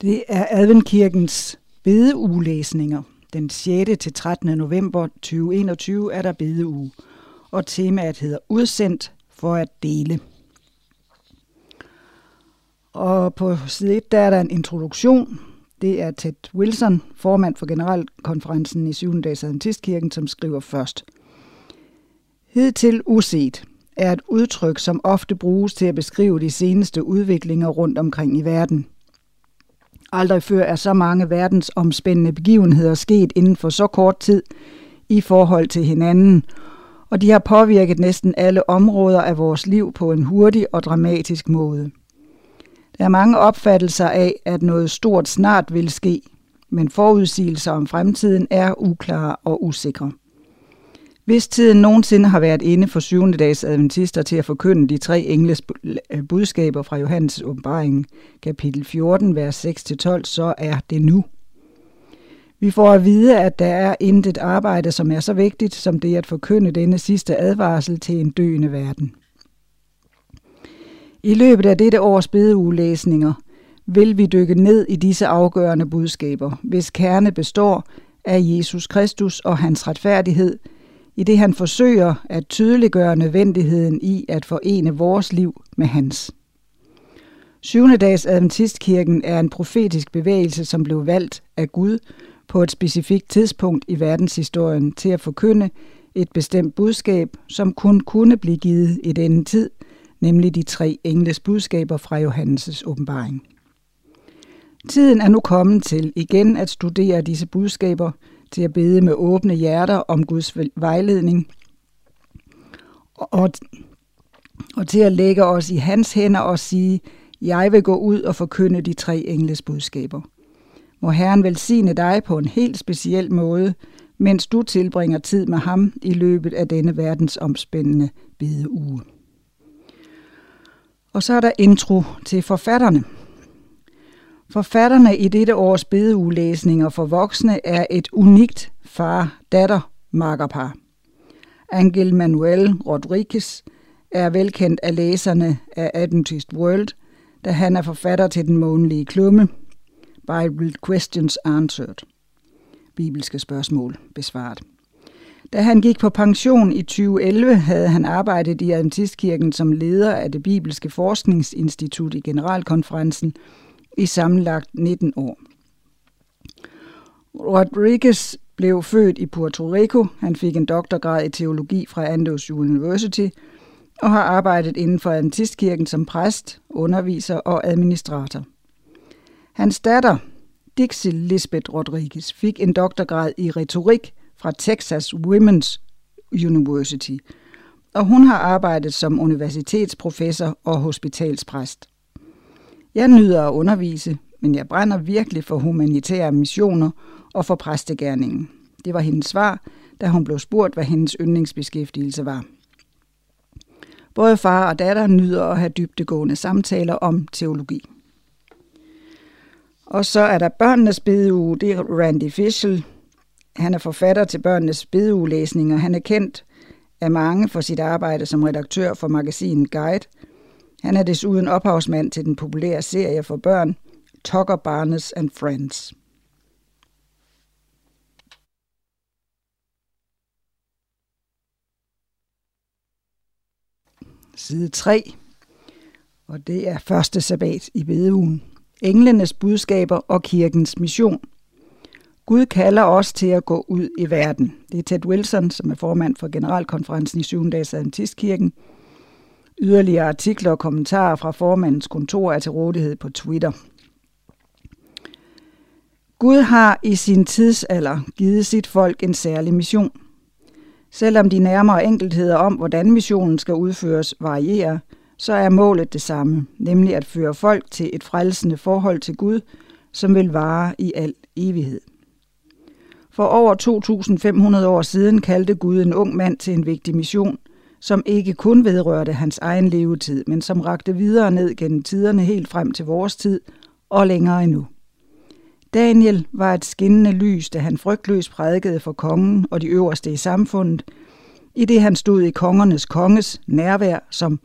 Det er Adventkirkens bedeugelæsninger. Den 6. til 13. november 2021 er der bedeuge, og temaet hedder Udsendt for at dele. Og på side 1 der er der en introduktion. Det er Ted Wilson, formand for generalkonferencen i 7. dags Adventistkirken, som skriver først. Hidtil uset er et udtryk, som ofte bruges til at beskrive de seneste udviklinger rundt omkring i verden – Aldrig før er så mange verdensomspændende begivenheder sket inden for så kort tid i forhold til hinanden, og de har påvirket næsten alle områder af vores liv på en hurtig og dramatisk måde. Der er mange opfattelser af, at noget stort snart vil ske, men forudsigelser om fremtiden er uklare og usikre. Hvis tiden nogensinde har været inde for syvende dags adventister til at forkynde de tre engles øh, budskaber fra Johannes åbenbaring, kapitel 14, vers 6-12, så er det nu. Vi får at vide, at der er intet arbejde, som er så vigtigt som det at forkynde denne sidste advarsel til en døende verden. I løbet af dette års bedeugelæsninger vil vi dykke ned i disse afgørende budskaber, hvis kerne består af Jesus Kristus og hans retfærdighed – i det han forsøger at tydeliggøre nødvendigheden i at forene vores liv med hans. Syvende dags Adventistkirken er en profetisk bevægelse, som blev valgt af Gud på et specifikt tidspunkt i verdenshistorien til at forkynde et bestemt budskab, som kun kunne blive givet i denne tid, nemlig de tre engles budskaber fra Johannes' åbenbaring. Tiden er nu kommet til igen at studere disse budskaber – til at bede med åbne hjerter om Guds vejledning, og, og til at lægge os i hans hænder og sige, jeg vil gå ud og forkynde de tre engles budskaber. Må Herren velsigne dig på en helt speciel måde, mens du tilbringer tid med ham i løbet af denne verdensomspændende bedeuge. Og så er der intro til forfatterne. Forfatterne i dette års bedeugelæsninger for voksne er et unikt far-datter-makkerpar. Angel Manuel Rodriguez er velkendt af læserne af Adventist World, da han er forfatter til den månedlige klumme Bible Questions Answered. Bibelske spørgsmål besvaret. Da han gik på pension i 2011, havde han arbejdet i Adventistkirken som leder af det Bibelske Forskningsinstitut i Generalkonferencen – i sammenlagt 19 år. Rodriguez blev født i Puerto Rico. Han fik en doktorgrad i teologi fra Andes University og har arbejdet inden for Antistkirken som præst, underviser og administrator. Hans datter, Dixie Lisbeth Rodriguez, fik en doktorgrad i retorik fra Texas Women's University, og hun har arbejdet som universitetsprofessor og hospitalspræst. Jeg nyder at undervise, men jeg brænder virkelig for humanitære missioner og for præstegærningen. Det var hendes svar, da hun blev spurgt, hvad hendes yndlingsbeskæftigelse var. Både far og datter nyder at have dybtegående samtaler om teologi. Og så er der børnenes bedeuge, det er Randy Fischel. Han er forfatter til børnenes bedeugelæsninger. Han er kendt af mange for sit arbejde som redaktør for magasinet Guide – han er desuden ophavsmand til den populære serie for børn Tucker Barnes and Friends. Side 3, og det er første sabbat i bedeugen. Englenes budskaber og kirkens mission. Gud kalder os til at gå ud i verden. Det er Ted Wilson, som er formand for generalkonferencen i 7. dags Adventistkirken, Yderligere artikler og kommentarer fra formandens kontor er til rådighed på Twitter. Gud har i sin tidsalder givet sit folk en særlig mission. Selvom de nærmere enkeltheder om, hvordan missionen skal udføres, varierer, så er målet det samme, nemlig at føre folk til et frelsende forhold til Gud, som vil vare i al evighed. For over 2.500 år siden kaldte Gud en ung mand til en vigtig mission, som ikke kun vedrørte hans egen levetid, men som rakte videre ned gennem tiderne helt frem til vores tid og længere endnu. Daniel var et skinnende lys, da han frygtløst prædikede for kongen og de øverste i samfundet, i det han stod i kongernes konges nærvær som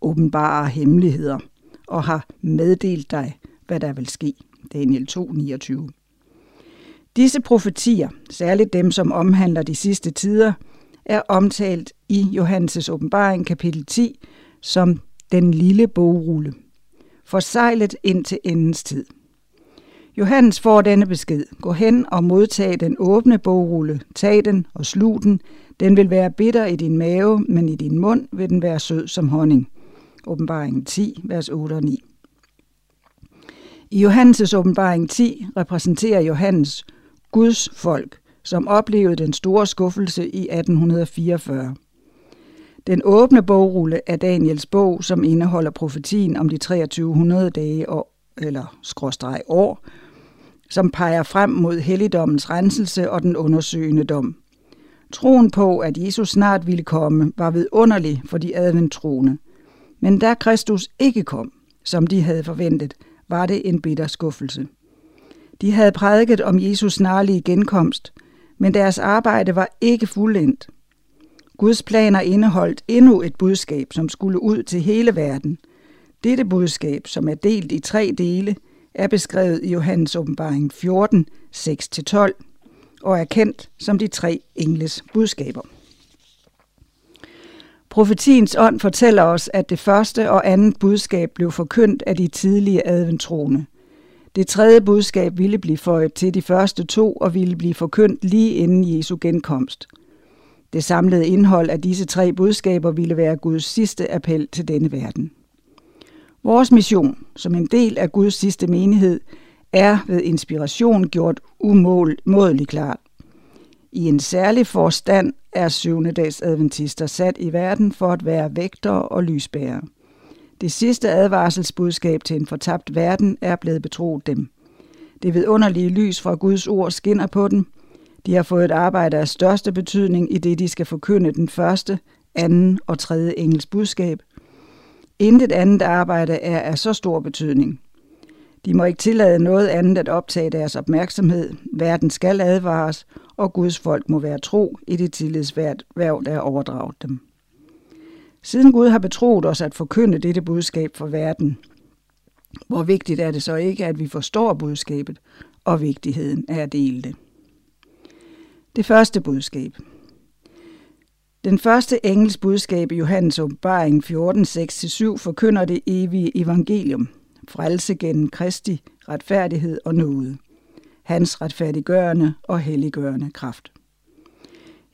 åbenbare hemmeligheder og har meddelt dig, hvad der vil ske. Daniel 2:29. Disse profetier, særligt dem, som omhandler de sidste tider, er omtalt i Johannes' åbenbaring kapitel 10 som den lille bogrulle. Forsejlet ind til endens tid. Johannes får denne besked. Gå hen og modtag den åbne bogrulle. Tag den og slug den. Den vil være bitter i din mave, men i din mund vil den være sød som honning. Åbenbaringen 10, vers 8 og 9. I Johannes' åbenbaring 10 repræsenterer Johannes Guds folk, som oplevede den store skuffelse i 1844. Den åbne bogrulle er Daniels bog, som indeholder profetien om de 2300 dage og, eller skråstreg år, som peger frem mod helligdommens renselse og den undersøgende dom. Troen på, at Jesus snart ville komme, var vidunderlig for de adventtroende. Men da Kristus ikke kom, som de havde forventet, var det en bitter skuffelse. De havde prædiket om Jesus snarlige genkomst, men deres arbejde var ikke fuldendt. Guds planer indeholdt endnu et budskab, som skulle ud til hele verden. Dette budskab, som er delt i tre dele, er beskrevet i Johannes åbenbaring 14, 6-12 og er kendt som de tre engles budskaber. Profetiens ånd fortæller os, at det første og andet budskab blev forkyndt af de tidlige adventroende. Det tredje budskab ville blive føjet til de første to og ville blive forkyndt lige inden Jesu genkomst. Det samlede indhold af disse tre budskaber ville være Guds sidste appel til denne verden. Vores mission, som en del af Guds sidste menighed, er ved inspiration gjort umådelig klart. I en særlig forstand er syvende dags adventister sat i verden for at være vægtere og lysbærere. Det sidste advarselsbudskab til en fortabt verden er blevet betroet dem. Det vidunderlige lys fra Guds ord skinner på dem. De har fået et arbejde af største betydning i det, de skal forkynde den første, anden og tredje engels budskab. Intet andet arbejde er af så stor betydning. De må ikke tillade noget andet at optage deres opmærksomhed. Verden skal advares, og Guds folk må være tro i det tillidsværv, der er overdraget dem. Siden Gud har betroet os at forkynde dette budskab for verden, hvor vigtigt er det så ikke, at vi forstår budskabet og vigtigheden af at dele det. Det første budskab. Den første engels budskab i Johannes åbenbaring 14.6-7 forkynder det evige evangelium, frelse gennem Kristi retfærdighed og nåde, hans retfærdiggørende og helliggørende kraft.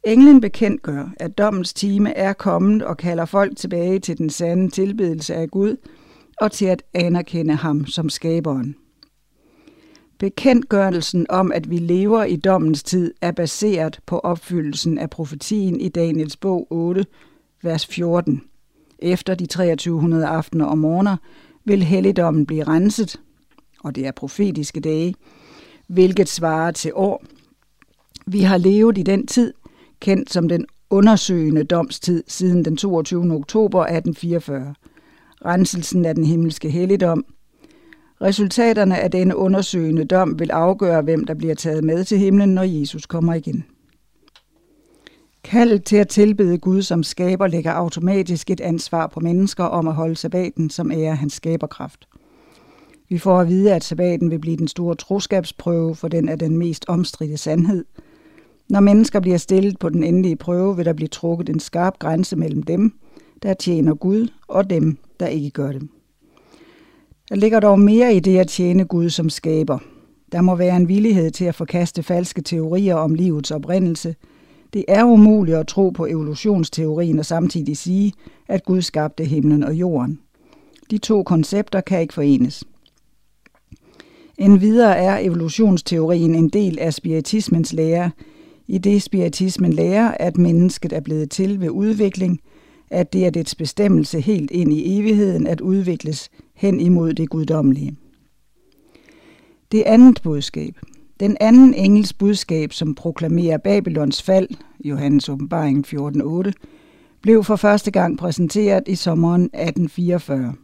Englen bekendtgør, at dommens time er kommet og kalder folk tilbage til den sande tilbedelse af Gud og til at anerkende ham som skaberen. Bekendtgørelsen om, at vi lever i dommens tid, er baseret på opfyldelsen af profetien i Daniels bog 8, vers 14. Efter de 2300 aftener og morgener vil helligdommen blive renset, og det er profetiske dage, hvilket svarer til år. Vi har levet i den tid, kendt som den undersøgende domstid siden den 22. oktober 1844. Renselsen af den himmelske helligdom. Resultaterne af denne undersøgende dom vil afgøre, hvem der bliver taget med til himlen, når Jesus kommer igen. Kaldet til at tilbede Gud som skaber lægger automatisk et ansvar på mennesker om at holde sabbaten som ære hans skaberkraft. Vi får at vide, at sabbaten vil blive den store troskabsprøve, for den er den mest omstridte sandhed – når mennesker bliver stillet på den endelige prøve, vil der blive trukket en skarp grænse mellem dem, der tjener Gud, og dem, der ikke gør det. Der ligger dog mere i det at tjene Gud som skaber. Der må være en villighed til at forkaste falske teorier om livets oprindelse. Det er umuligt at tro på evolutionsteorien og samtidig sige, at Gud skabte himlen og jorden. De to koncepter kan ikke forenes. Endvidere er evolutionsteorien en del af spiritismens lære, i det spiritismen lærer, at mennesket er blevet til ved udvikling, at det er dets bestemmelse helt ind i evigheden at udvikles hen imod det guddommelige. Det andet budskab. Den anden engels budskab, som proklamerer Babylons fald, Johannes åbenbaring 14.8, blev for første gang præsenteret i sommeren 1844.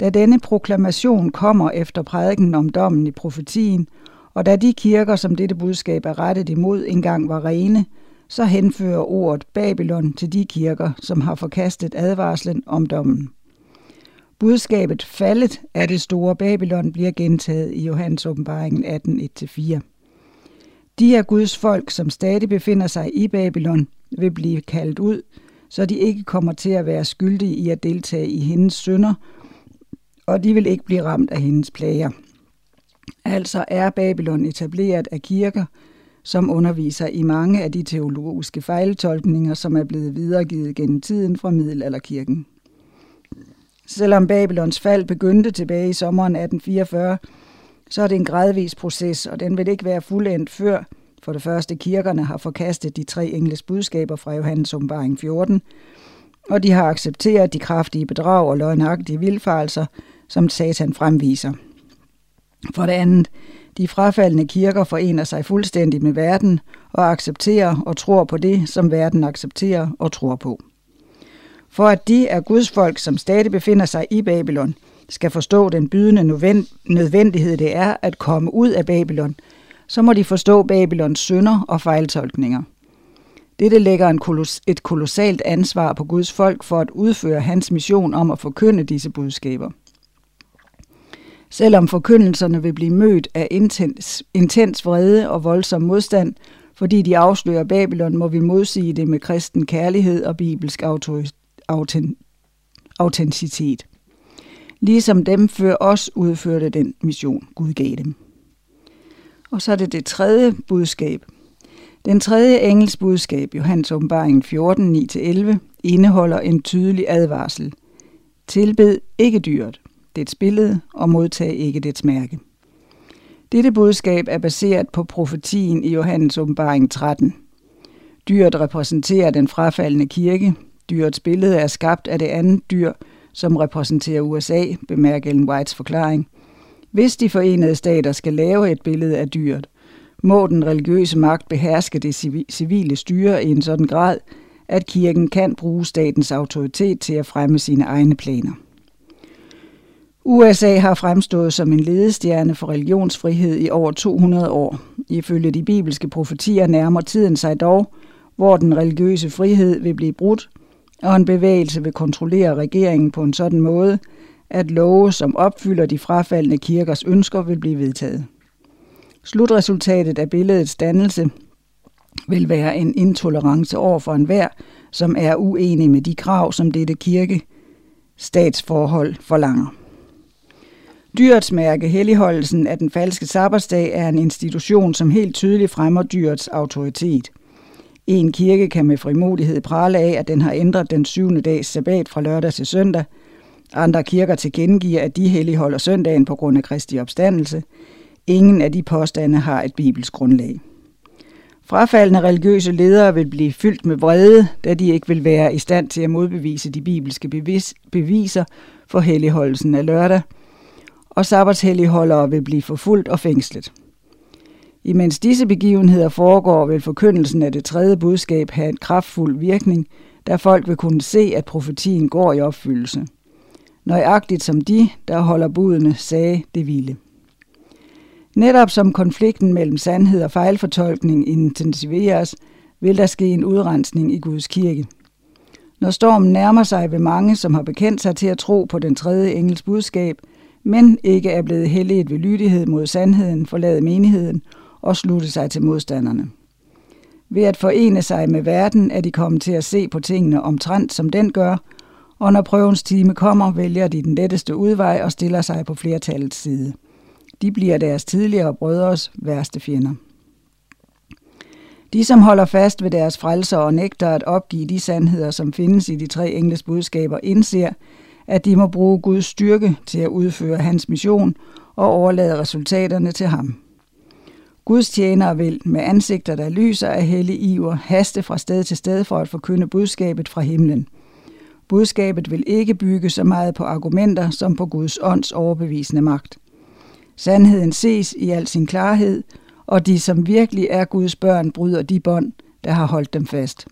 Da denne proklamation kommer efter prædiken om dommen i profetien, og da de kirker, som dette budskab er rettet imod, engang var rene, så henfører ordet Babylon til de kirker, som har forkastet advarslen om dommen. Budskabet faldet af det store Babylon bliver gentaget i Johannes åbenbaringen 18.1-4. De af Guds folk, som stadig befinder sig i Babylon, vil blive kaldt ud, så de ikke kommer til at være skyldige i at deltage i hendes synder, og de vil ikke blive ramt af hendes plager. Altså er Babylon etableret af kirker, som underviser i mange af de teologiske fejltolkninger, som er blevet videregivet gennem tiden fra middelalderkirken. Selvom Babylons fald begyndte tilbage i sommeren 1844, så er det en gradvis proces, og den vil ikke være fuldendt før for det første kirkerne har forkastet de tre engles budskaber fra Johannes åbenbaring 14, og de har accepteret de kraftige bedrag og løgnagtige vilfarelser, som Satan fremviser. For det andet, de frafaldende kirker forener sig fuldstændig med verden og accepterer og tror på det, som verden accepterer og tror på. For at de er Guds folk, som stadig befinder sig i Babylon, skal forstå den bydende nødvendighed det er at komme ud af Babylon, så må de forstå Babylons synder og fejltolkninger. Dette lægger en kolos- et kolossalt ansvar på Guds folk for at udføre hans mission om at forkynde disse budskaber. Selvom forkyndelserne vil blive mødt af intens, intens vrede og voldsom modstand, fordi de afslører Babylon, må vi modsige det med kristen kærlighed og bibelsk autenticitet. Ligesom dem før os udførte den mission, Gud gav dem. Og så er det det tredje budskab. Den tredje engels budskab, Johannes åbenbaring 14, 9-11, indeholder en tydelig advarsel. Tilbed ikke dyret dets billede og modtag ikke dets mærke. Dette budskab er baseret på profetien i Johannes åbenbaring 13. Dyret repræsenterer den frafaldende kirke. Dyrets billede er skabt af det andet dyr, som repræsenterer USA, bemærker Ellen Whites forklaring. Hvis de forenede stater skal lave et billede af dyret, må den religiøse magt beherske det civile styre i en sådan grad, at kirken kan bruge statens autoritet til at fremme sine egne planer. USA har fremstået som en ledestjerne for religionsfrihed i over 200 år. Ifølge de bibelske profetier nærmer tiden sig dog, hvor den religiøse frihed vil blive brudt, og en bevægelse vil kontrollere regeringen på en sådan måde, at love, som opfylder de frafaldende kirkers ønsker, vil blive vedtaget. Slutresultatet af billedets dannelse vil være en intolerance over for enhver, som er uenig med de krav, som dette kirke statsforhold forlanger. Dyrets mærke, helligholdelsen af den falske sabbatsdag, er en institution, som helt tydeligt fremmer dyrets autoritet. En kirke kan med frimodighed prale af, at den har ændret den syvende dags sabbat fra lørdag til søndag. Andre kirker tilkendegiver, at de helligholder søndagen på grund af Kristi opstandelse. Ingen af de påstande har et bibelsk grundlag. Frafaldende religiøse ledere vil blive fyldt med vrede, da de ikke vil være i stand til at modbevise de bibelske bevis, beviser for helligholdelsen af lørdag – og sabbatshelligholdere vil blive forfulgt og fængslet. Imens disse begivenheder foregår, vil forkyndelsen af det tredje budskab have en kraftfuld virkning, da folk vil kunne se, at profetien går i opfyldelse. Nøjagtigt som de, der holder budene, sagde det ville. Netop som konflikten mellem sandhed og fejlfortolkning intensiveres, vil der ske en udrensning i Guds kirke. Når stormen nærmer sig ved mange, som har bekendt sig til at tro på den tredje engels budskab – men ikke er blevet helliget ved lydighed mod sandheden, forlade menigheden og slutte sig til modstanderne. Ved at forene sig med verden er de kommet til at se på tingene omtrent som den gør, og når prøvens time kommer, vælger de den letteste udvej og stiller sig på flertallets side. De bliver deres tidligere brødres værste fjender. De, som holder fast ved deres frelser og nægter at opgive de sandheder, som findes i de tre engles budskaber, indser, at de må bruge Guds styrke til at udføre hans mission og overlade resultaterne til ham. Guds tjenere vil med ansigter, der lyser af hellig iver, haste fra sted til sted for at forkynde budskabet fra himlen. Budskabet vil ikke bygge så meget på argumenter som på Guds ånds overbevisende magt. Sandheden ses i al sin klarhed, og de, som virkelig er Guds børn, bryder de bånd, der har holdt dem fast.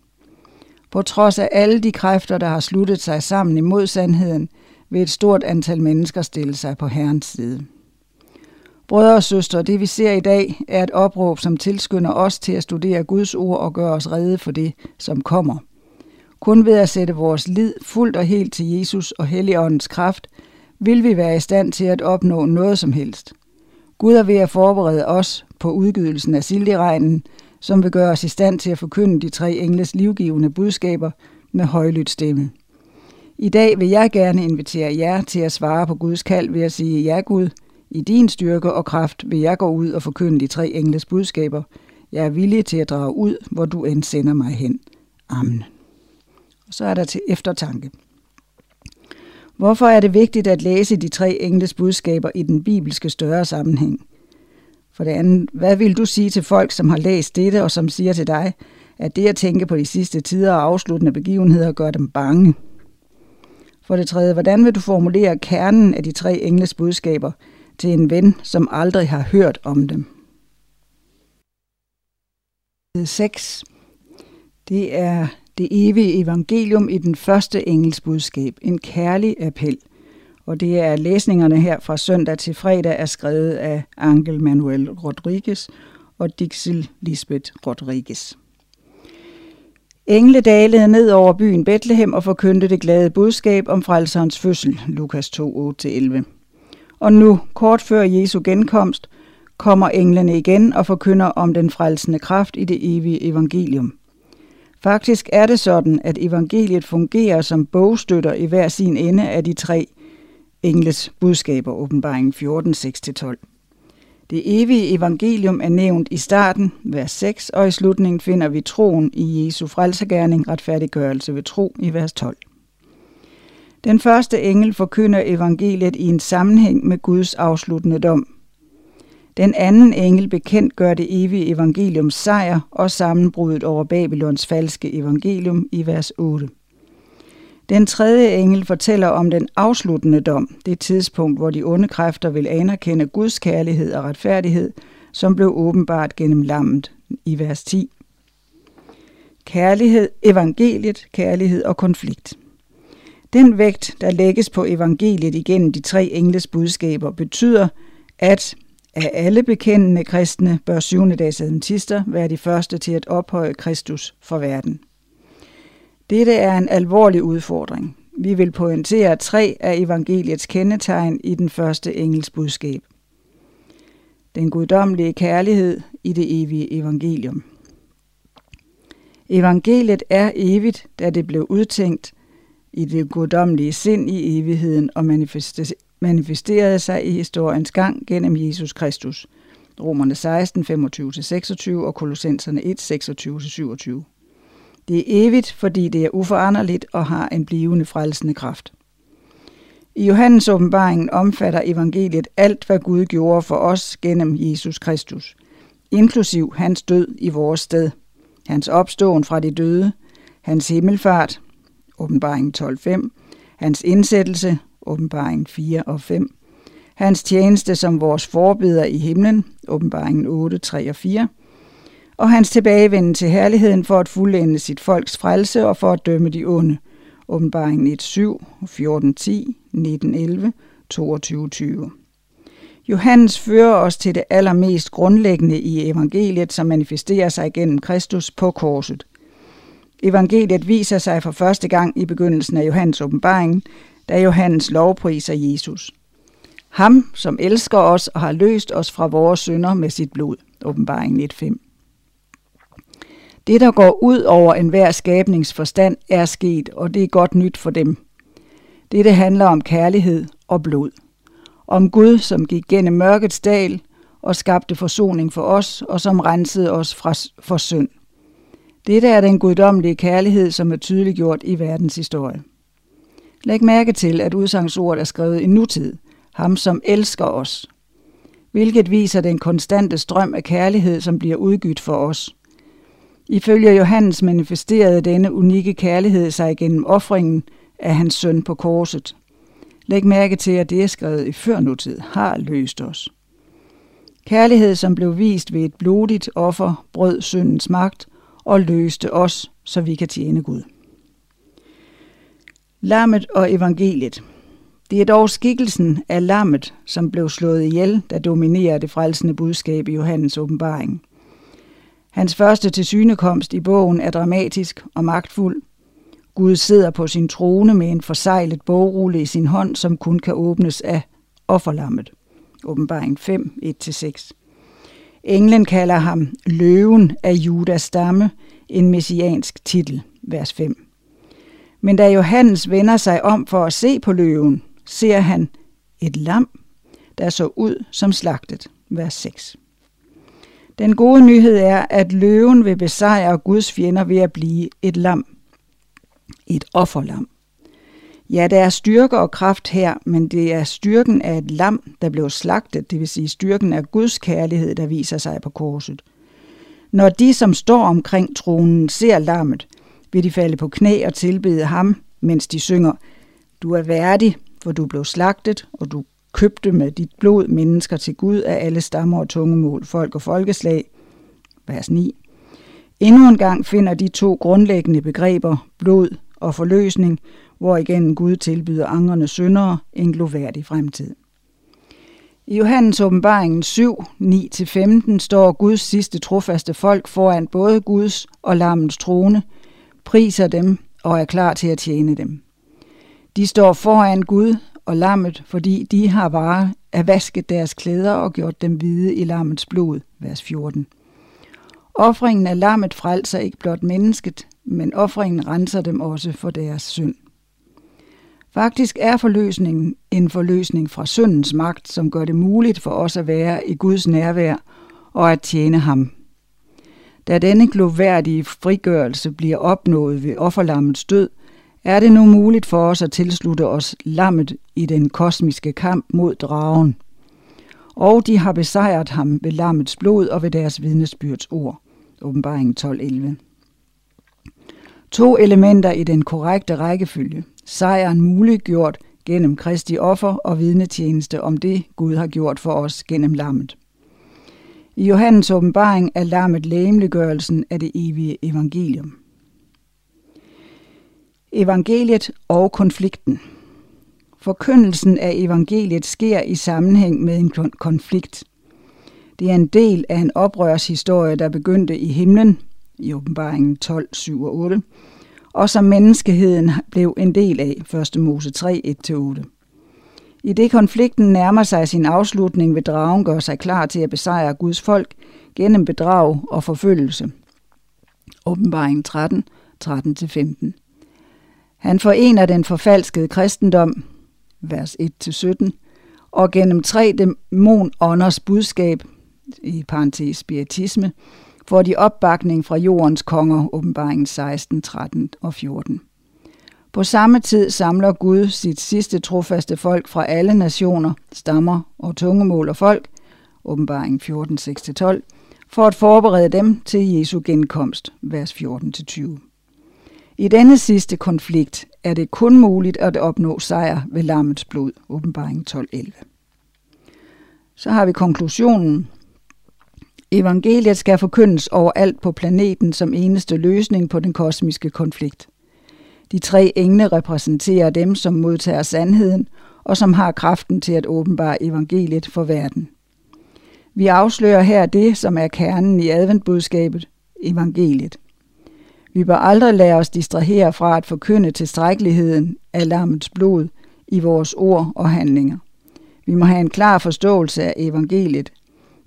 På trods af alle de kræfter, der har sluttet sig sammen imod sandheden, vil et stort antal mennesker stille sig på Herrens side. Brødre og søstre, det vi ser i dag er et opråb, som tilskynder os til at studere Guds ord og gøre os rede for det, som kommer. Kun ved at sætte vores lid fuldt og helt til Jesus og Helligåndens kraft, vil vi være i stand til at opnå noget som helst. Gud er ved at forberede os på udgydelsen af silderegnen, som vil gøre os i stand til at forkynde de tre engles livgivende budskaber med højlydt stemme. I dag vil jeg gerne invitere jer til at svare på Guds kald ved at sige, ja Gud, i din styrke og kraft vil jeg gå ud og forkynde de tre engles budskaber. Jeg er villig til at drage ud, hvor du end sender mig hen. Amen. Og så er der til eftertanke. Hvorfor er det vigtigt at læse de tre engles budskaber i den bibelske større sammenhæng? For det andet, hvad vil du sige til folk, som har læst dette og som siger til dig, at det at tænke på de sidste tider og afsluttende begivenheder gør dem bange? For det tredje, hvordan vil du formulere kernen af de tre engles budskaber til en ven, som aldrig har hørt om dem? 6. Det er det evige evangelium i den første engels budskab, en kærlig appel. Og det er læsningerne her fra søndag til fredag er skrevet af Angel Manuel Rodriguez og Dixil Lisbeth Rodriguez. Engle dalede ned over byen Bethlehem og forkyndte det glade budskab om frelserens fødsel, Lukas 2, 8-11. Og nu, kort før Jesu genkomst, kommer englene igen og forkynder om den frelsende kraft i det evige evangelium. Faktisk er det sådan, at evangeliet fungerer som bogstøtter i hver sin ende af de tre engles budskaber, åbenbaringen 14, 6-12. Det evige evangelium er nævnt i starten, vers 6, og i slutningen finder vi troen i Jesu frelsergærning, retfærdiggørelse ved tro i vers 12. Den første engel forkynder evangeliet i en sammenhæng med Guds afsluttende dom. Den anden engel bekendt gør det evige evangeliums sejr og sammenbruddet over Babylons falske evangelium i vers 8. Den tredje engel fortæller om den afsluttende dom, det tidspunkt, hvor de onde kræfter vil anerkende Guds kærlighed og retfærdighed, som blev åbenbart gennem lammet i vers 10. Kærlighed, evangeliet, kærlighed og konflikt. Den vægt, der lægges på evangeliet igennem de tre engles budskaber, betyder, at af alle bekendende kristne bør syvende dags adventister være de første til at ophøje Kristus for verden. Dette er en alvorlig udfordring. Vi vil pointere tre af evangeliets kendetegn i den første engels budskab. Den guddommelige kærlighed i det evige evangelium. Evangeliet er evigt, da det blev udtænkt i det guddommelige sind i evigheden og manifesterede sig i historiens gang gennem Jesus Kristus. Romerne 16, 25-26 og Kolossenserne 1, 26-27. Det er evigt, fordi det er uforanderligt og har en blivende frelsende kraft. I Johannes åbenbaringen omfatter evangeliet alt, hvad Gud gjorde for os gennem Jesus Kristus, inklusiv hans død i vores sted, hans opståen fra de døde, hans himmelfart, åbenbaringen 12.5, hans indsættelse, åbenbaringen 4 og 5, hans tjeneste som vores forbeder i himlen, åbenbaringen 8, 3 og 4, og hans tilbagevenden til herligheden for at fuldende sit folks frelse og for at dømme de onde. Åbenbaringen 1.7, 14.10, 19.11, 22.20. Johannes fører os til det allermest grundlæggende i evangeliet, som manifesterer sig gennem Kristus på korset. Evangeliet viser sig for første gang i begyndelsen af Johannes åbenbaring, da Johannes lovpriser Jesus. Ham, som elsker os og har løst os fra vores synder med sit blod. Åbenbaringen 1.5. Det, der går ud over enhver skabningsforstand, er sket, og det er godt nyt for dem. Dette handler om kærlighed og blod. Om Gud, som gik gennem mørkets dal og skabte forsoning for os, og som rensede os fra, for synd. Dette er den guddommelige kærlighed, som er tydeligt gjort i verdens historie. Læg mærke til, at udsagsordet er skrevet i nutid. Ham, som elsker os. Hvilket viser den konstante strøm af kærlighed, som bliver udgydt for os. Ifølge Johannes manifesterede denne unikke kærlighed sig gennem offringen af hans søn på korset. Læg mærke til, at det er skrevet i førnutid, har løst os. Kærlighed, som blev vist ved et blodigt offer, brød syndens magt og løste os, så vi kan tjene Gud. Lammet og evangeliet. Det er dog skikkelsen af lammet, som blev slået ihjel, der dominerer det frelsende budskab i Johannes åbenbaring – Hans første tilsynekomst i bogen er dramatisk og magtfuld. Gud sidder på sin trone med en forsejlet bogrulle i sin hånd, som kun kan åbnes af offerlammet. Åbenbaring 5, 1-6. Englen kalder ham løven af Judas stamme, en messiansk titel, vers 5. Men da Johannes vender sig om for at se på løven, ser han et lam, der så ud som slagtet, vers 6. Den gode nyhed er, at løven vil besejre Guds fjender ved at blive et lam. Et offerlam. Ja, der er styrke og kraft her, men det er styrken af et lam, der blev slagtet, det vil sige styrken af Guds kærlighed, der viser sig på korset. Når de, som står omkring tronen, ser lammet, vil de falde på knæ og tilbede ham, mens de synger, Du er værdig, for du blev slagtet, og du købte med dit blod mennesker til Gud af alle stammer og tungemål, folk og folkeslag. Vers 9. Endnu en gang finder de to grundlæggende begreber, blod og forløsning, hvor igen Gud tilbyder angrende syndere en gloværdig fremtid. I Johannes åbenbaringen 7, 9-15 står Guds sidste trofaste folk foran både Guds og lammens trone, priser dem og er klar til at tjene dem. De står foran Gud og lammet, fordi de har bare at vasket deres klæder og gjort dem hvide i lammets blod, vers 14. Offringen af lammet frelser ikke blot mennesket, men offringen renser dem også for deres synd. Faktisk er forløsningen en forløsning fra syndens magt, som gør det muligt for os at være i Guds nærvær og at tjene ham. Da denne gloværdige frigørelse bliver opnået ved offerlammets død, er det nu muligt for os at tilslutte os lammet i den kosmiske kamp mod dragen. Og de har besejret ham ved lammets blod og ved deres vidnesbyrds ord. Åbenbaring 12.11 To elementer i den korrekte rækkefølge. Sejren muliggjort gennem Kristi offer og vidnetjeneste om det, Gud har gjort for os gennem lammet. I Johannes åbenbaring er lammet lægemliggørelsen af det evige evangelium. Evangeliet og konflikten. Forkyndelsen af evangeliet sker i sammenhæng med en konflikt. Det er en del af en oprørshistorie, der begyndte i himlen, i åbenbaringen 12, 7 og 8, og som menneskeheden blev en del af, 1. Mose 3, 1-8. I det konflikten nærmer sig sin afslutning, vil dragen gøre sig klar til at besejre Guds folk gennem bedrag og forfølgelse. Åbenbaring 13, 13-15. Han forener den forfalskede kristendom, vers 1-17, og gennem tre dæmonånders budskab, i parentes spiritisme, får de opbakning fra jordens konger, åbenbaringen 16, 13 og 14. På samme tid samler Gud sit sidste trofaste folk fra alle nationer, stammer og tungemål og folk, åbenbaringen 14, 6-12, for at forberede dem til Jesu genkomst, vers 14-20. I denne sidste konflikt er det kun muligt at opnå sejr ved lammets blod, åbenbaring 12.11. Så har vi konklusionen. Evangeliet skal forkyndes overalt på planeten som eneste løsning på den kosmiske konflikt. De tre engle repræsenterer dem, som modtager sandheden og som har kraften til at åbenbare evangeliet for verden. Vi afslører her det, som er kernen i adventbudskabet, evangeliet. Vi bør aldrig lade os distrahere fra at forkynde tilstrækkeligheden af lammets blod i vores ord og handlinger. Vi må have en klar forståelse af evangeliet,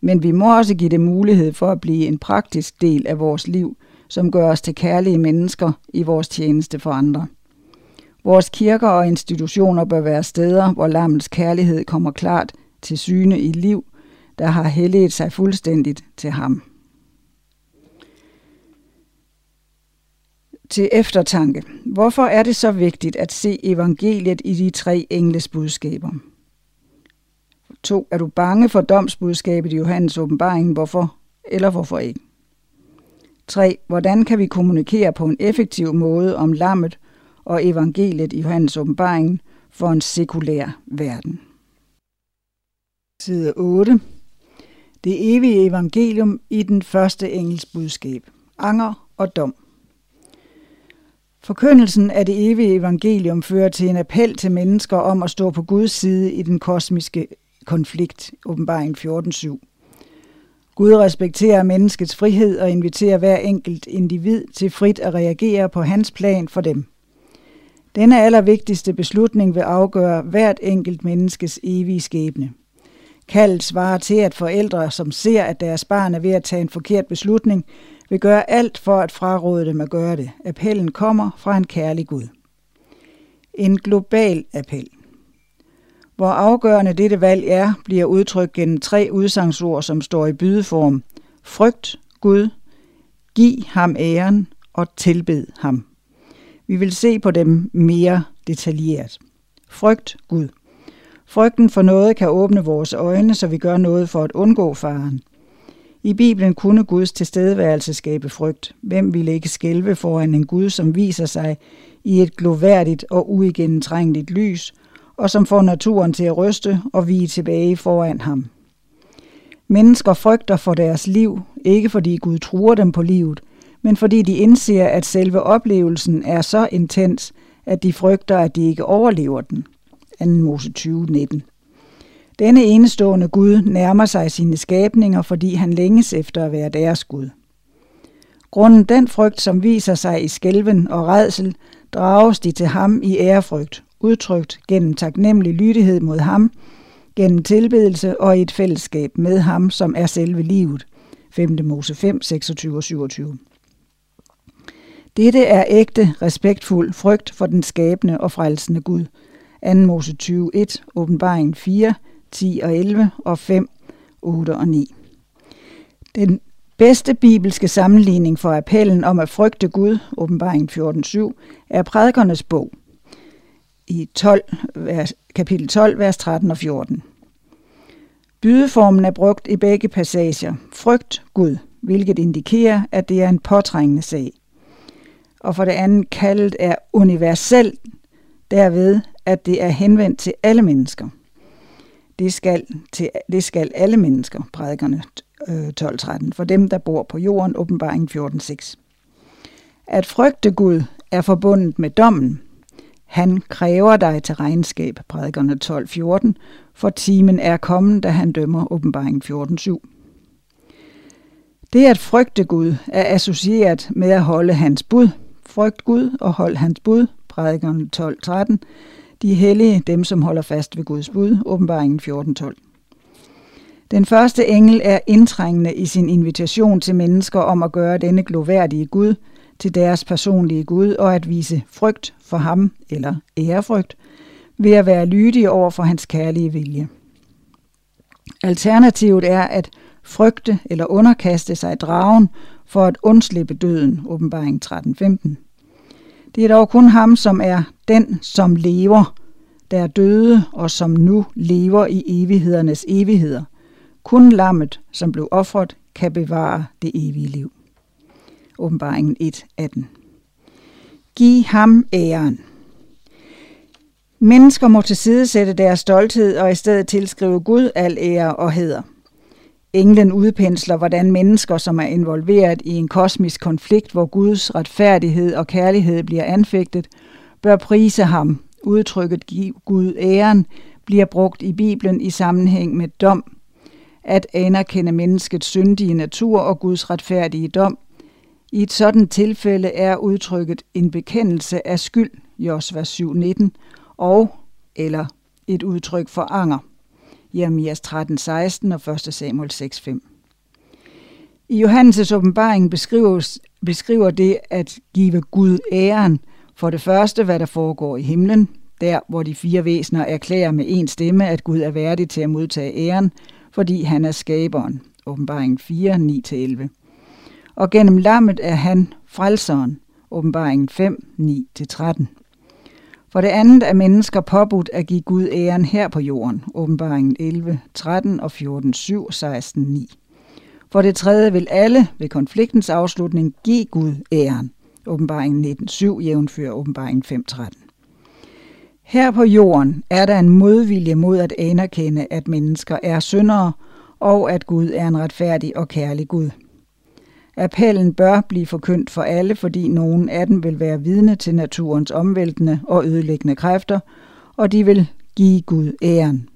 men vi må også give det mulighed for at blive en praktisk del af vores liv, som gør os til kærlige mennesker i vores tjeneste for andre. Vores kirker og institutioner bør være steder, hvor lammets kærlighed kommer klart til syne i liv, der har helliget sig fuldstændigt til ham. Til eftertanke. Hvorfor er det så vigtigt at se evangeliet i de tre engles budskaber? 2. Er du bange for domsbudskabet i Johannes åbenbaring? Hvorfor eller hvorfor ikke? 3. Hvordan kan vi kommunikere på en effektiv måde om lammet og evangeliet i Johannes åbenbaring for en sekulær verden? Side 8. Det evige evangelium i den første engels budskab. Anger og dom. Forkyndelsen af det evige evangelium fører til en appel til mennesker om at stå på Guds side i den kosmiske konflikt, åbenbaring 14.7. Gud respekterer menneskets frihed og inviterer hver enkelt individ til frit at reagere på hans plan for dem. Denne allervigtigste beslutning vil afgøre hvert enkelt menneskes evige skæbne. Kaldet svarer til, at forældre, som ser, at deres barn er ved at tage en forkert beslutning, vil gøre alt for at fraråde dem at gøre det. Appellen kommer fra en kærlig Gud. En global appel. Hvor afgørende dette valg er, bliver udtrykt gennem tre udsangsord, som står i bydeform. Frygt Gud, giv ham æren og tilbed ham. Vi vil se på dem mere detaljeret. Frygt Gud. Frygten for noget kan åbne vores øjne, så vi gør noget for at undgå faren. I Bibelen kunne Guds tilstedeværelse skabe frygt. Hvem ville ikke skælve foran en Gud, som viser sig i et gloværdigt og uigennemtrængeligt lys, og som får naturen til at ryste og vige tilbage foran ham? Mennesker frygter for deres liv, ikke fordi Gud truer dem på livet, men fordi de indser, at selve oplevelsen er så intens, at de frygter, at de ikke overlever den. 2. Mose 20, 19. Denne enestående Gud nærmer sig sine skabninger, fordi han længes efter at være deres Gud. Grunden den frygt, som viser sig i skælven og redsel, drages de til ham i ærefrygt, udtrykt gennem taknemmelig lydighed mod ham, gennem tilbedelse og i et fællesskab med ham, som er selve livet. 5. Mose 5, 26 og 27. Dette er ægte, respektfuld frygt for den skabende og frelsende Gud. 2. Mose 20, 1, åbenbaring 4, 10 og 11 og 5, 8 og 9. Den bedste bibelske sammenligning for appellen om at frygte Gud, åbenbaring 14.7, er prædikernes bog i 12, vers, kapitel 12, vers 13 og 14. Bydeformen er brugt i begge passager. Frygt Gud, hvilket indikerer, at det er en påtrængende sag. Og for det andet kaldet er universelt, derved at det er henvendt til alle mennesker. Det skal, til, det skal alle mennesker, prædikerne 12.13, øh, for dem, der bor på jorden, åbenbaring 14.6. At frygte Gud er forbundet med dommen. Han kræver dig til regnskab, prædikerne 12.14, for timen er kommet, da han dømmer, åbenbaring 14.7. Det at frygte Gud er associeret med at holde hans bud. Frygt Gud og hold hans bud, prædikerne 12.13, de hellige, dem som holder fast ved Guds bud, åbenbaringen 14.12. Den første engel er indtrængende i sin invitation til mennesker om at gøre denne gloværdige Gud til deres personlige Gud og at vise frygt for ham, eller ærefrygt, ved at være lydige over for hans kærlige vilje. Alternativet er at frygte eller underkaste sig dragen for at undslippe døden, åbenbaring 13.15. Det er dog kun ham, som er den, som lever, der er døde og som nu lever i evighedernes evigheder. Kun lammet, som blev offret, kan bevare det evige liv. Åbenbaringen 1.18 Giv ham æren. Mennesker må tilsidesætte deres stolthed og i stedet tilskrive Gud al ære og heder. Englen udpensler, hvordan mennesker, som er involveret i en kosmisk konflikt, hvor Guds retfærdighed og kærlighed bliver anfægtet, bør prise ham. Udtrykket giv Gud æren bliver brugt i Bibelen i sammenhæng med dom, at anerkende menneskets syndige natur og Guds retfærdige dom. I et sådan tilfælde er udtrykket en bekendelse af skyld, Josva 7.19, og eller et udtryk for anger. Jeremias 13:16 og 1. Samuel 6:5. I Johannes' åbenbaring beskriver, beskriver det at give Gud æren for det første, hvad der foregår i himlen, der hvor de fire væsener erklærer med en stemme, at Gud er værdig til at modtage æren, fordi han er skaberen. Åbenbaring 4, 9-11. Og gennem lammet er han frelseren. Åbenbaringen 5, 9-13. For det andet er mennesker påbudt at give Gud æren her på jorden. Åbenbaringen 11, 13 og 14, 7, 16, 9. For det tredje vil alle ved konfliktens afslutning give Gud æren. Åbenbaringen 19, 7, jævnfører åbenbaringen 5, 13. Her på jorden er der en modvilje mod at anerkende, at mennesker er syndere, og at Gud er en retfærdig og kærlig Gud. Appellen bør blive forkyndt for alle, fordi nogen af dem vil være vidne til naturens omvæltende og ødelæggende kræfter, og de vil give Gud æren.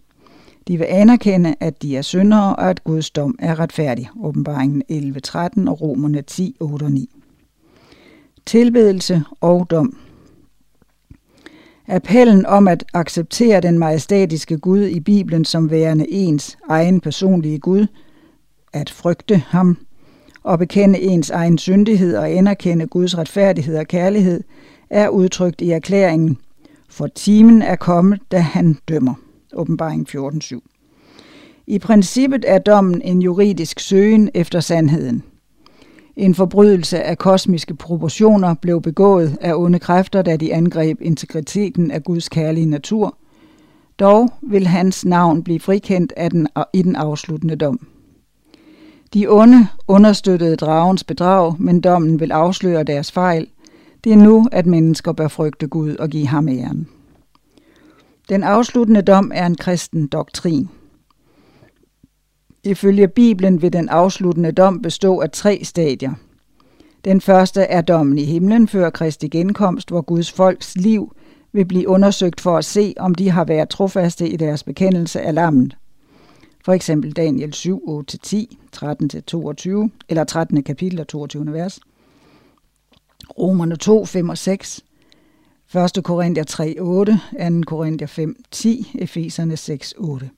De vil anerkende, at de er syndere, og at Guds dom er retfærdig. Åbenbaringen 11.13 og Romerne 10, 8 og 9. Tilbedelse og dom. Appellen om at acceptere den majestatiske Gud i Bibelen som værende ens egen personlige Gud, at frygte ham, og bekende ens egen syndighed og anerkende Guds retfærdighed og kærlighed, er udtrykt i erklæringen, for timen er kommet, da han dømmer. Åbenbaring 14.7. I princippet er dommen en juridisk søgen efter sandheden. En forbrydelse af kosmiske proportioner blev begået af onde kræfter, da de angreb integriteten af Guds kærlige natur. Dog vil hans navn blive frikendt af den, i den afsluttende dom. De onde understøttede dragens bedrag, men dommen vil afsløre deres fejl. Det er nu, at mennesker bør frygte Gud og give ham æren. Den afsluttende dom er en kristen doktrin. Ifølge Bibelen vil den afsluttende dom bestå af tre stadier. Den første er dommen i himlen før Kristi genkomst, hvor Guds folks liv vil blive undersøgt for at se, om de har været trofaste i deres bekendelse af lammet. For eksempel Daniel 7, 8-10, 13-22, eller 13. kapitel og 22. vers. Romerne 2, 5 og 6, 1. Korinther 3, 8, 2. Korinther 5, 10, Efeserne 6, 8.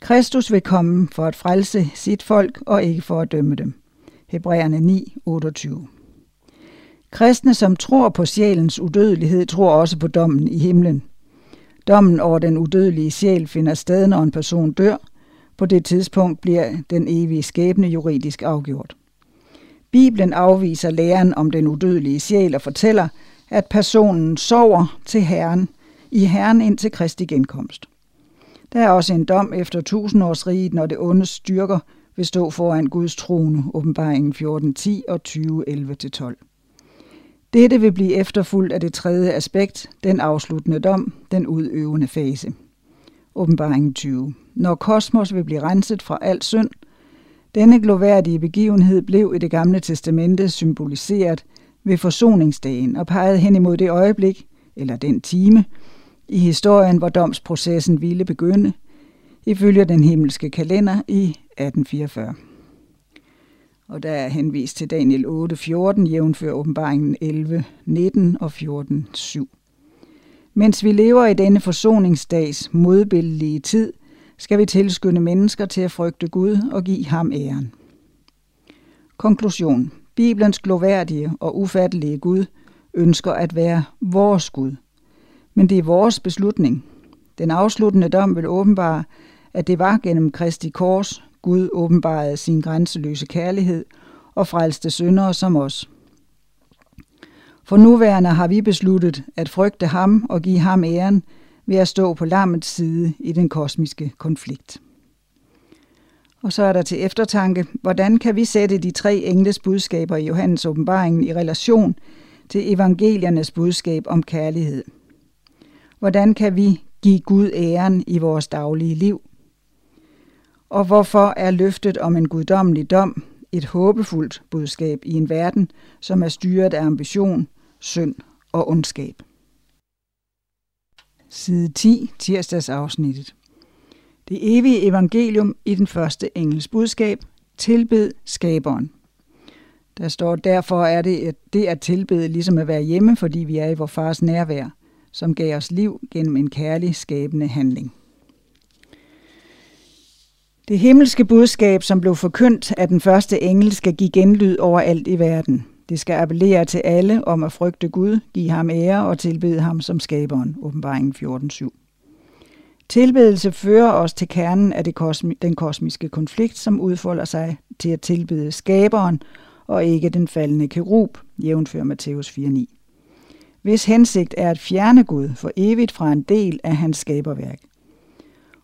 Kristus vil komme for at frelse sit folk og ikke for at dømme dem. Hebræerne 9, 28. Kristne, som tror på sjælens udødelighed, tror også på dommen i himlen. Dommen over den udødelige sjæl finder sted, når en person dør. På det tidspunkt bliver den evige skæbne juridisk afgjort. Bibelen afviser læren om den udødelige sjæl og fortæller, at personen sover til Herren i Herren indtil Kristi genkomst. Der er også en dom efter tusindårsriget, når det onde styrker vil stå foran Guds trone, åbenbaringen 14.10 og 20.11-12. Dette vil blive efterfulgt af det tredje aspekt, den afsluttende dom, den udøvende fase. Åbenbaringen 20. Når kosmos vil blive renset fra al synd, denne gloværdige begivenhed blev i det gamle testamente symboliseret ved forsoningsdagen og pegede hen imod det øjeblik, eller den time, i historien, hvor domsprocessen ville begynde, ifølge den himmelske kalender i 1844. Og der er henvist til Daniel 8, 14, jævnfør åbenbaringen 11, 19 og 14, 7. Mens vi lever i denne forsoningsdags modbillige tid, skal vi tilskynde mennesker til at frygte Gud og give ham æren. Konklusion. Bibelens gloværdige og ufattelige Gud ønsker at være vores Gud – men det er vores beslutning. Den afsluttende dom vil åbenbare, at det var gennem Kristi kors, Gud åbenbarede sin grænseløse kærlighed og frelste syndere som os. For nuværende har vi besluttet at frygte ham og give ham æren ved at stå på lammets side i den kosmiske konflikt. Og så er der til eftertanke, hvordan kan vi sætte de tre engles budskaber i Johannes åbenbaringen i relation til evangeliernes budskab om kærlighed – Hvordan kan vi give Gud æren i vores daglige liv? Og hvorfor er løftet om en guddommelig dom et håbefuldt budskab i en verden, som er styret af ambition, synd og ondskab? Side 10, tirsdagsafsnittet. Det evige evangelium i den første engels budskab, tilbed skaberen. Der står, derfor er det, at det at tilbede ligesom at være hjemme, fordi vi er i vor fars nærvær som gav os liv gennem en kærlig skabende handling. Det himmelske budskab, som blev forkyndt af den første engel, skal give genlyd overalt i verden. Det skal appellere til alle om at frygte Gud, give ham ære og tilbede ham som skaberen. Åbenbaringen 14.7. Tilbedelse fører os til kernen af det kosmi- den kosmiske konflikt, som udfolder sig til at tilbede skaberen og ikke den faldende kerub, jævnfør Matthæus 4.9 hvis hensigt er at fjerne Gud for evigt fra en del af hans skaberværk.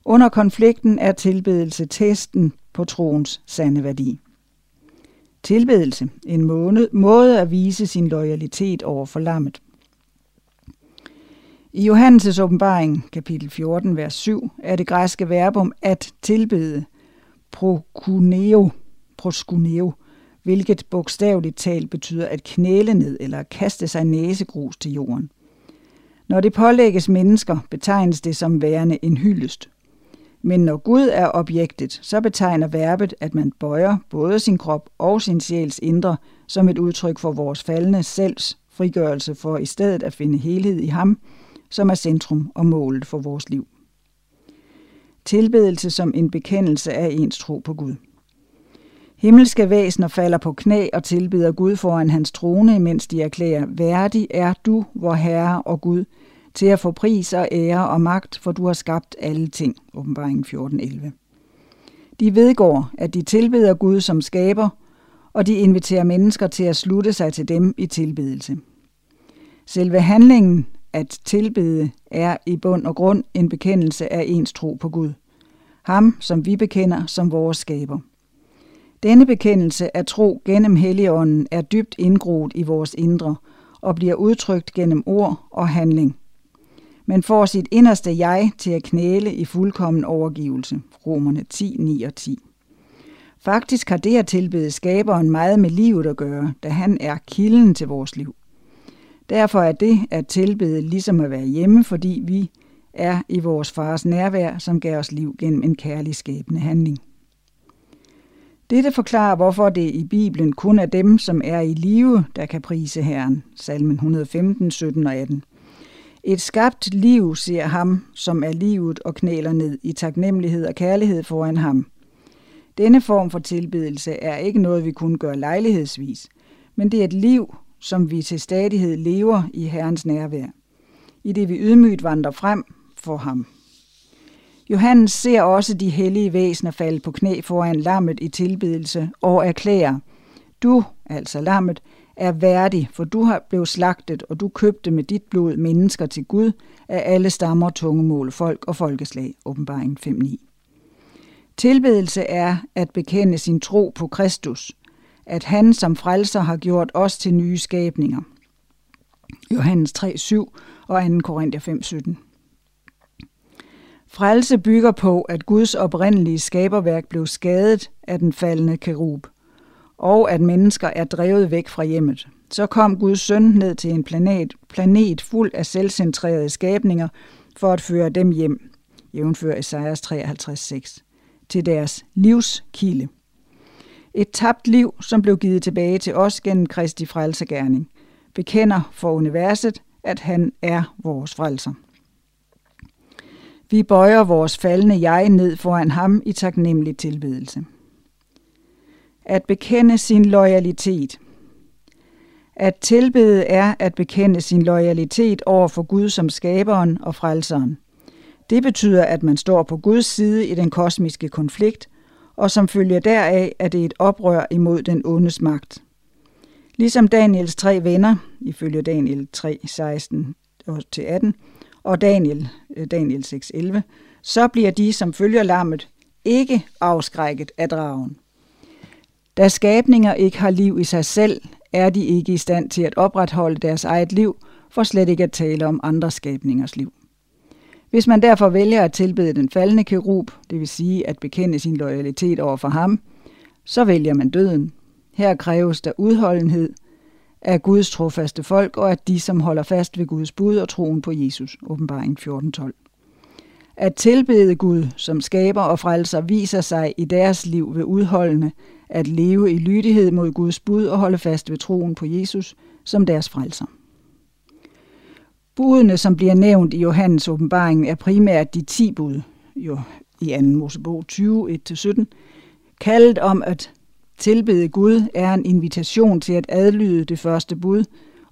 Under konflikten er tilbedelse testen på troens sande værdi. Tilbedelse, en måde, måde at vise sin loyalitet over for lammet. I Johannes' åbenbaring, kapitel 14, vers 7, er det græske verbum at tilbede, prokuneo, proskuneo, hvilket bogstaveligt talt betyder at knæle ned eller kaste sig næsegrus til jorden. Når det pålægges mennesker, betegnes det som værende en hyldest. Men når Gud er objektet, så betegner verbet, at man bøjer både sin krop og sin sjæls indre som et udtryk for vores faldende selvs frigørelse for i stedet at finde helhed i ham, som er centrum og målet for vores liv. Tilbedelse som en bekendelse af ens tro på Gud. Himmelske væsener falder på knæ og tilbeder Gud foran hans trone, mens de erklærer, værdig er du, vor Herre og Gud, til at få pris og ære og magt, for du har skabt alle ting. Åbenbaring 14.11. De vedgår, at de tilbeder Gud som skaber, og de inviterer mennesker til at slutte sig til dem i tilbedelse. Selve handlingen at tilbede er i bund og grund en bekendelse af ens tro på Gud. Ham, som vi bekender som vores skaber. Denne bekendelse af tro gennem Helligånden er dybt indgroet i vores indre og bliver udtrykt gennem ord og handling. Men får sit inderste jeg til at knæle i fuldkommen overgivelse. Romerne 10, 9 og 10. Faktisk har det at tilbede skaberen meget med livet at gøre, da han er kilden til vores liv. Derfor er det at tilbede ligesom at være hjemme, fordi vi er i vores fars nærvær, som gav os liv gennem en kærlig skabende handling. Dette forklarer, hvorfor det i Bibelen kun er dem, som er i live, der kan prise Herren. Salmen 115, 17 og 18. Et skabt liv ser ham, som er livet og knæler ned i taknemmelighed og kærlighed foran ham. Denne form for tilbedelse er ikke noget, vi kun gør lejlighedsvis, men det er et liv, som vi til stadighed lever i Herrens nærvær. I det vi ydmygt vandrer frem for ham. Johannes ser også de hellige væsener falde på knæ foran lammet i tilbedelse og erklærer, du, altså lammet, er værdig, for du har blevet slagtet, og du købte med dit blod mennesker til Gud af alle stammer, tungemål, folk og folkeslag. Åbenbaring 5.9. Tilbedelse er at bekende sin tro på Kristus, at han som frelser har gjort os til nye skabninger. Johannes 3.7 og 2. Korinther 5.17. Frelse bygger på, at Guds oprindelige skaberværk blev skadet af den faldende kerub, og at mennesker er drevet væk fra hjemmet. Så kom Guds søn ned til en planet, planet fuld af selvcentrerede skabninger for at føre dem hjem, jævnfør Esajas 53.6, til deres livskilde. Et tabt liv, som blev givet tilbage til os gennem Kristi frelsegærning, bekender for universet, at han er vores frelser. Vi bøjer vores faldende jeg ned foran ham i taknemmelig tilbedelse. At bekende sin loyalitet. At tilbede er at bekende sin loyalitet over for Gud som skaberen og frelseren. Det betyder, at man står på Guds side i den kosmiske konflikt, og som følger deraf er det et oprør imod den ondes magt. Ligesom Daniels tre venner, ifølge Daniel 3, 16-18, og Daniel, øh, Daniel Daniel 6.11, så bliver de, som følger lammet, ikke afskrækket af dragen. Da skabninger ikke har liv i sig selv, er de ikke i stand til at opretholde deres eget liv, for slet ikke at tale om andre skabningers liv. Hvis man derfor vælger at tilbede den faldende kerub, det vil sige at bekende sin loyalitet over for ham, så vælger man døden. Her kræves der udholdenhed, af Guds trofaste folk, og at de, som holder fast ved Guds bud og troen på Jesus. Åbenbaring 14.12. At tilbede Gud som skaber og frelser viser sig i deres liv ved udholdende at leve i lydighed mod Guds bud og holde fast ved troen på Jesus som deres frelser. Budene, som bliver nævnt i Johannes åbenbaring, er primært de ti bud, jo i 2. Mosebog 20, 1-17, kaldet om at Tilbede Gud er en invitation til at adlyde det første bud,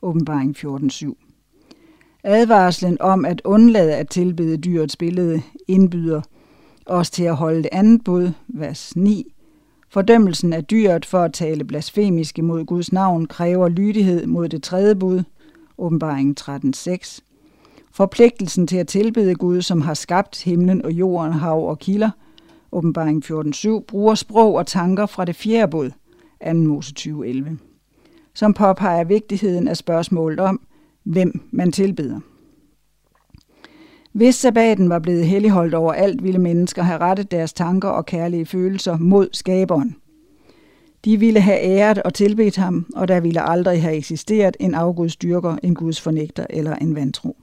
åbenbaring 14.7. Advarslen om at undlade at tilbede dyrets billede indbyder os til at holde det andet bud, vers 9. Fordømmelsen af dyret for at tale blasfemisk imod Guds navn kræver lydighed mod det tredje bud, åbenbaring 13.6. Forpligtelsen til at tilbede Gud, som har skabt himlen og jorden, hav og kilder – åbenbaring 14.7, bruger sprog og tanker fra det fjerde bud, 2. Mose 20.11, som påpeger vigtigheden af spørgsmålet om, hvem man tilbeder. Hvis sabbaten var blevet helligholdt over alt, ville mennesker have rettet deres tanker og kærlige følelser mod skaberen. De ville have æret og tilbedt ham, og der ville aldrig have eksisteret en afgudstyrker, en Guds fornægter eller en vantro.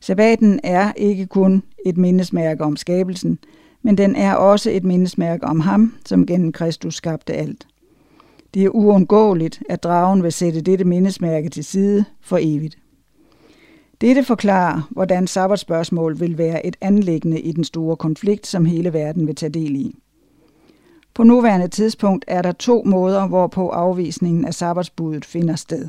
Sabbaten er ikke kun et mindesmærke om skabelsen, men den er også et mindesmærke om ham, som gennem Kristus skabte alt. Det er uundgåeligt, at dragen vil sætte dette mindesmærke til side for evigt. Dette forklarer, hvordan sabbatspørgsmål vil være et anlæggende i den store konflikt, som hele verden vil tage del i. På nuværende tidspunkt er der to måder, hvorpå afvisningen af sabbatsbuddet finder sted.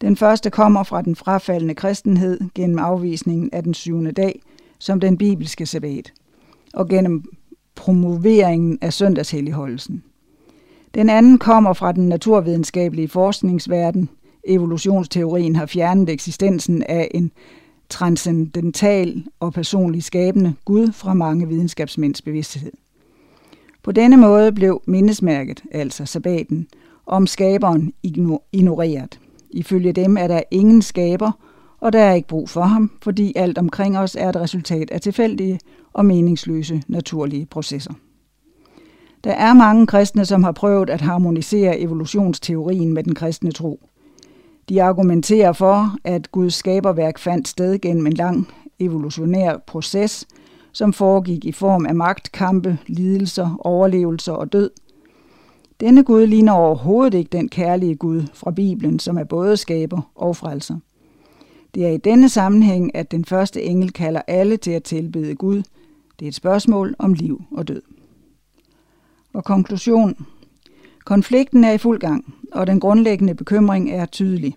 Den første kommer fra den frafaldende kristenhed gennem afvisningen af den syvende dag som den bibelske sabbat, og gennem promoveringen af søndagshelligholdelsen. Den anden kommer fra den naturvidenskabelige forskningsverden. Evolutionsteorien har fjernet eksistensen af en transcendental og personlig skabende Gud fra mange videnskabsmænds bevidsthed. På denne måde blev mindesmærket, altså sabbaten, om skaberen ignoreret. Ifølge dem er der ingen skaber, og der er ikke brug for ham, fordi alt omkring os er et resultat af tilfældige og meningsløse naturlige processer. Der er mange kristne, som har prøvet at harmonisere evolutionsteorien med den kristne tro. De argumenterer for, at Guds skaberværk fandt sted gennem en lang evolutionær proces, som foregik i form af magtkampe, lidelser, overlevelser og død. Denne Gud ligner overhovedet ikke den kærlige Gud fra Bibelen, som er både skaber og frelser. Det er i denne sammenhæng, at den første engel kalder alle til at tilbede Gud. Det er et spørgsmål om liv og død. Og konklusion. Konflikten er i fuld gang, og den grundlæggende bekymring er tydelig.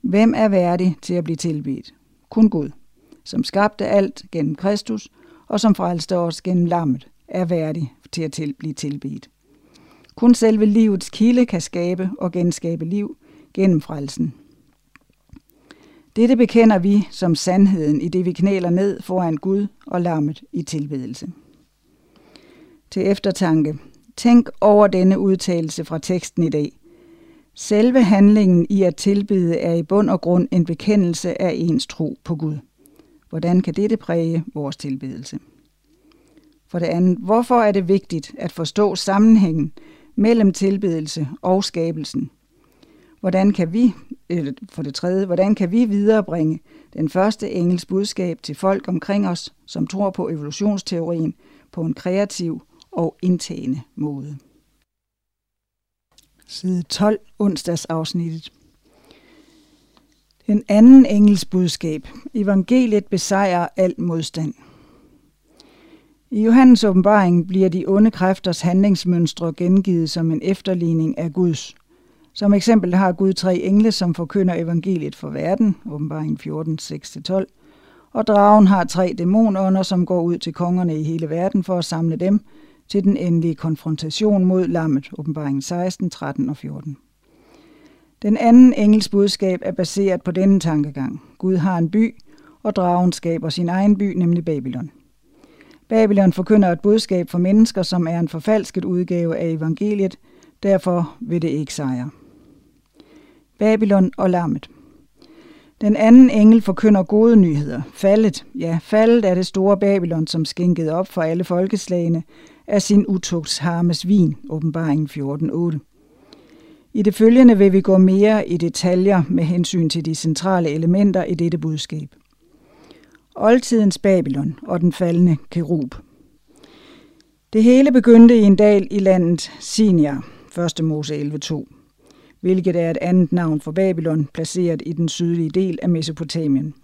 Hvem er værdig til at blive tilbedt? Kun Gud, som skabte alt gennem Kristus, og som frelste os gennem lammet, er værdig til at til, blive tilbedt. Kun selve livets kilde kan skabe og genskabe liv gennem frelsen. Dette bekender vi som sandheden i det, vi knæler ned foran Gud og lammet i tilbedelse. Til eftertanke. Tænk over denne udtalelse fra teksten i dag. Selve handlingen i at tilbede er i bund og grund en bekendelse af ens tro på Gud. Hvordan kan dette præge vores tilbedelse? For det andet, hvorfor er det vigtigt at forstå sammenhængen mellem tilbedelse og skabelsen? Hvordan kan vi, for det tredje, hvordan kan vi viderebringe den første engels budskab til folk omkring os, som tror på evolutionsteorien på en kreativ og indtagende måde? Side 12, onsdagsafsnittet. Den anden engels budskab. Evangeliet besejrer al modstand. I Johannes åbenbaring bliver de onde kræfters handlingsmønstre gengivet som en efterligning af Guds. Som eksempel har Gud tre engle, som forkynder evangeliet for verden, åbenbaring 14, 6-12, og dragen har tre dæmonånder, som går ud til kongerne i hele verden for at samle dem til den endelige konfrontation mod lammet, åbenbaring 16, 13 og 14. Den anden engels budskab er baseret på denne tankegang. Gud har en by, og dragen skaber sin egen by, nemlig Babylon. Babylon forkynder et budskab for mennesker, som er en forfalsket udgave af evangeliet, derfor vil det ikke sejre. Babylon og lammet. Den anden engel forkynder gode nyheder. Faldet, ja, faldet er det store Babylon, som skænkede op for alle folkeslagene af sin utugtsharmes vin, åbenbaringen 14.8. I det følgende vil vi gå mere i detaljer med hensyn til de centrale elementer i dette budskab. Oldtidens Babylon og den faldende kerub. Det hele begyndte i en dal i landet Sinjar, 1. Mose 11.2, hvilket er et andet navn for Babylon, placeret i den sydlige del af Mesopotamien.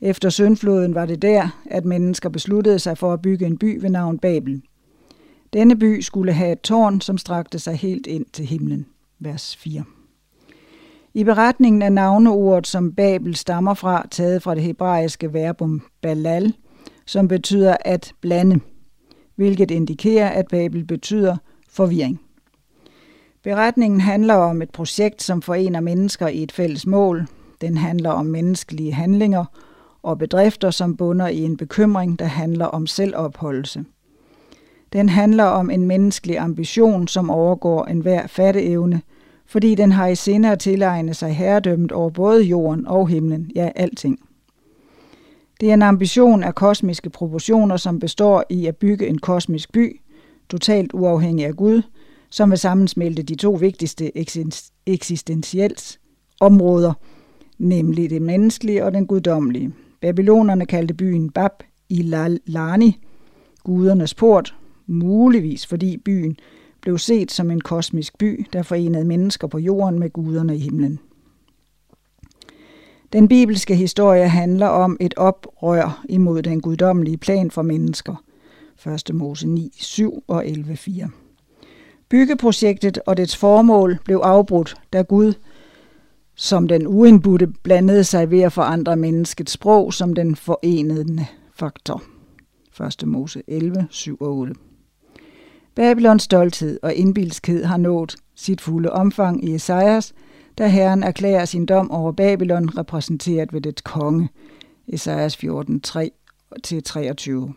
Efter syndfloden var det der, at mennesker besluttede sig for at bygge en by ved navn Babel. Denne by skulle have et tårn, som strakte sig helt ind til himlen. Vers 4. I beretningen er navneordet, som Babel stammer fra, taget fra det hebraiske verbum balal, som betyder at blande, hvilket indikerer, at Babel betyder forvirring. Beretningen handler om et projekt, som forener mennesker i et fælles mål. Den handler om menneskelige handlinger og bedrifter, som bunder i en bekymring, der handler om selvopholdelse. Den handler om en menneskelig ambition, som overgår enhver fatteevne – fordi den har i sinde at tilegne sig herredømmet over både jorden og himlen, ja alting. Det er en ambition af kosmiske proportioner, som består i at bygge en kosmisk by, totalt uafhængig af Gud, som vil sammensmelte de to vigtigste eksistentiels områder, nemlig det menneskelige og den guddommelige. Babylonerne kaldte byen Bab Ilalani, gudernes port, muligvis fordi byen blev set som en kosmisk by, der forenede mennesker på jorden med guderne i himlen. Den bibelske historie handler om et oprør imod den guddommelige plan for mennesker. 1. Mose 9, 7 og 11, 4. Byggeprojektet og dets formål blev afbrudt, da Gud som den uindbudte blandede sig ved at forandre menneskets sprog som den forenede faktor. 1. Mose 11, 7 og 8. Babylons stolthed og indbilskhed har nået sit fulde omfang i Esajas, da Herren erklærer sin dom over Babylon, repræsenteret ved dets konge, Esajas 14:3-23.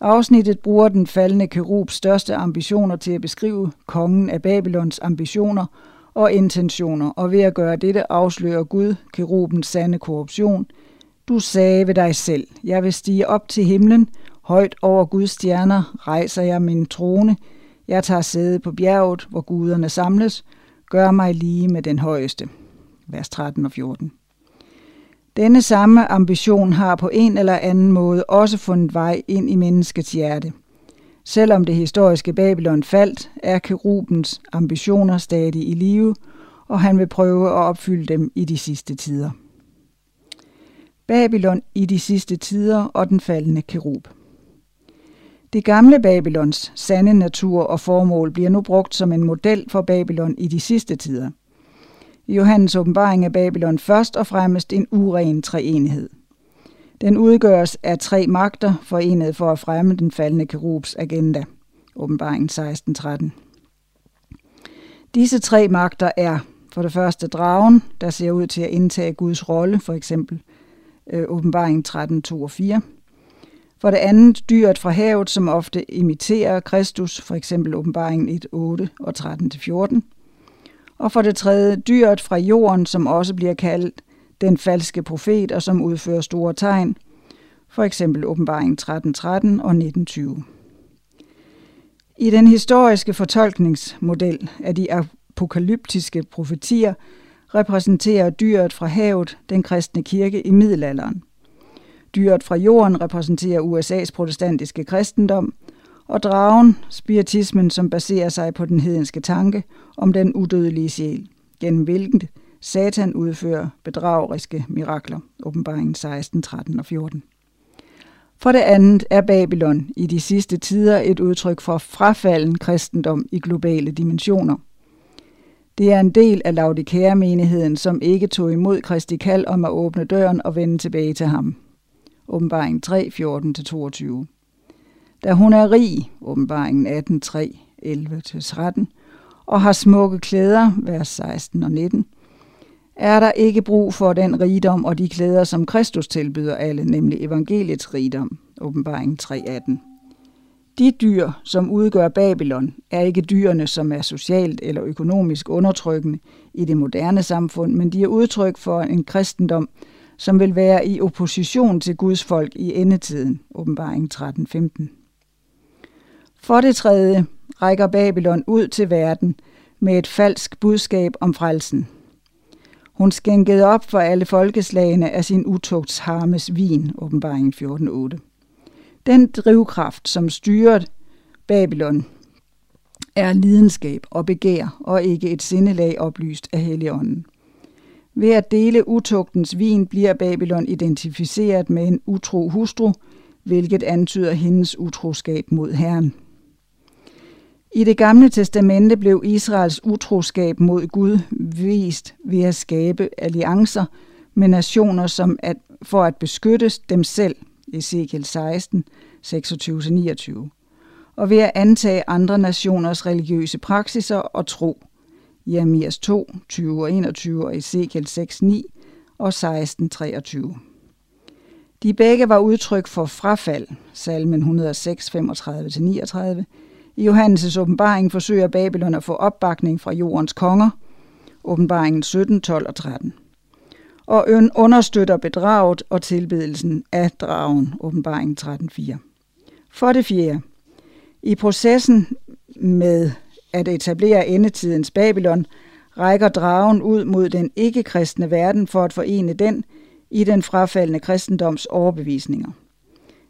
Afsnittet bruger den faldende kerubs største ambitioner til at beskrive kongen af Babylons ambitioner og intentioner, og ved at gøre dette afslører Gud kerubens sande korruption. Du sagde ved dig selv, jeg vil stige op til himlen, højt over Guds stjerner rejser jeg min trone, jeg tager sæde på bjerget, hvor guderne samles, gør mig lige med den højeste. Vers 13 og 14. Denne samme ambition har på en eller anden måde også fundet vej ind i menneskets hjerte. Selvom det historiske Babylon faldt, er kerubens ambitioner stadig i live, og han vil prøve at opfylde dem i de sidste tider. Babylon i de sidste tider og den faldende kerub. Det gamle Babylons sande natur og formål bliver nu brugt som en model for Babylon i de sidste tider. I Johannes åbenbaring er Babylon først og fremmest en uren treenighed. Den udgøres af tre magter, forenet for at fremme den faldende kerubs agenda. Åbenbaring 16.13. Disse tre magter er for det første dragen, der ser ud til at indtage Guds rolle, for eksempel øh, åbenbaring 13.2 og 4. For det andet dyret fra havet, som ofte imiterer Kristus, for eksempel åbenbaringen 1, 8 og 13-14. Og for det tredje dyret fra jorden, som også bliver kaldt den falske profet, og som udfører store tegn, for eksempel åbenbaringen 13, 13 og 19, 20. I den historiske fortolkningsmodel af de apokalyptiske profetier repræsenterer dyret fra havet den kristne kirke i middelalderen. Dyret fra jorden repræsenterer USA's protestantiske kristendom, og dragen, spiritismen, som baserer sig på den hedenske tanke om den udødelige sjæl, gennem hvilken Satan udfører bedrageriske mirakler. Åbenbaringen 16, 13 og 14. For det andet er Babylon i de sidste tider et udtryk for frafalden kristendom i globale dimensioner. Det er en del af Laudikea-menigheden, som ikke tog imod Kristi kald om at åbne døren og vende tilbage til ham. Åbenbaring 3, 14-22. Da hun er rig, åbenbaringen 18, 3, 11-13, og har smukke klæder, vers 16 og 19, er der ikke brug for den rigdom og de klæder, som Kristus tilbyder alle, nemlig evangeliets rigdom, åbenbaring 3.18. De dyr, som udgør Babylon, er ikke dyrene, som er socialt eller økonomisk undertrykkende i det moderne samfund, men de er udtryk for en kristendom, som vil være i opposition til Guds folk i endetiden, åbenbaring 13.15. For det tredje rækker Babylon ud til verden med et falsk budskab om frelsen. Hun skænkede op for alle folkeslagene af sin utugtsharmes vin, åbenbaring 14.8. Den drivkraft, som styrer Babylon, er lidenskab og begær, og ikke et sindelag oplyst af Helligånden. Ved at dele utugtens vin bliver Babylon identificeret med en utro hustru, hvilket antyder hendes utroskab mod Herren. I det gamle testamente blev Israels utroskab mod Gud vist ved at skabe alliancer med nationer som at, for at beskytte dem selv, Ezekiel 16, 26-29, og ved at antage andre nationers religiøse praksiser og tro, Jeremias 2, 20 og 21 og Ezekiel 6, 9 og 16, 23. De begge var udtryk for frafald, salmen 106, 35-39, i Johannes' åbenbaring forsøger Babylon at få opbakning fra jordens konger, åbenbaringen 17, 12 og 13, og understøtter bedraget og tilbedelsen af dragen, åbenbaringen 13.4. For det fjerde, i processen med at etablere endetidens Babylon, rækker dragen ud mod den ikke-kristne verden for at forene den i den frafaldende kristendoms overbevisninger.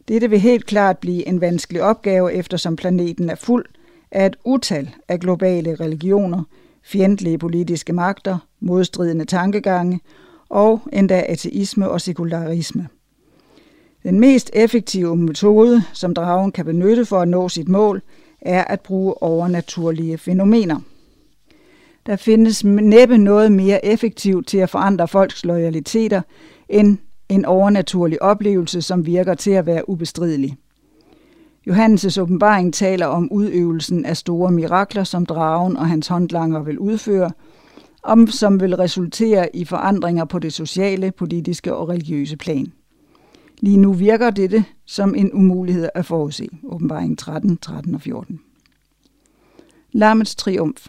Dette vil helt klart blive en vanskelig opgave, eftersom planeten er fuld af et utal af globale religioner, fjendtlige politiske magter, modstridende tankegange og endda ateisme og sekularisme. Den mest effektive metode, som dragen kan benytte for at nå sit mål, er at bruge overnaturlige fænomener. Der findes næppe noget mere effektivt til at forandre folks loyaliteter end en overnaturlig oplevelse, som virker til at være ubestridelig. Johannes' åbenbaring taler om udøvelsen af store mirakler, som dragen og hans håndlanger vil udføre, om som vil resultere i forandringer på det sociale, politiske og religiøse plan. Lige nu virker dette som en umulighed at forudse. Åbenbaring 13, 13 og 14. Lammets triumf.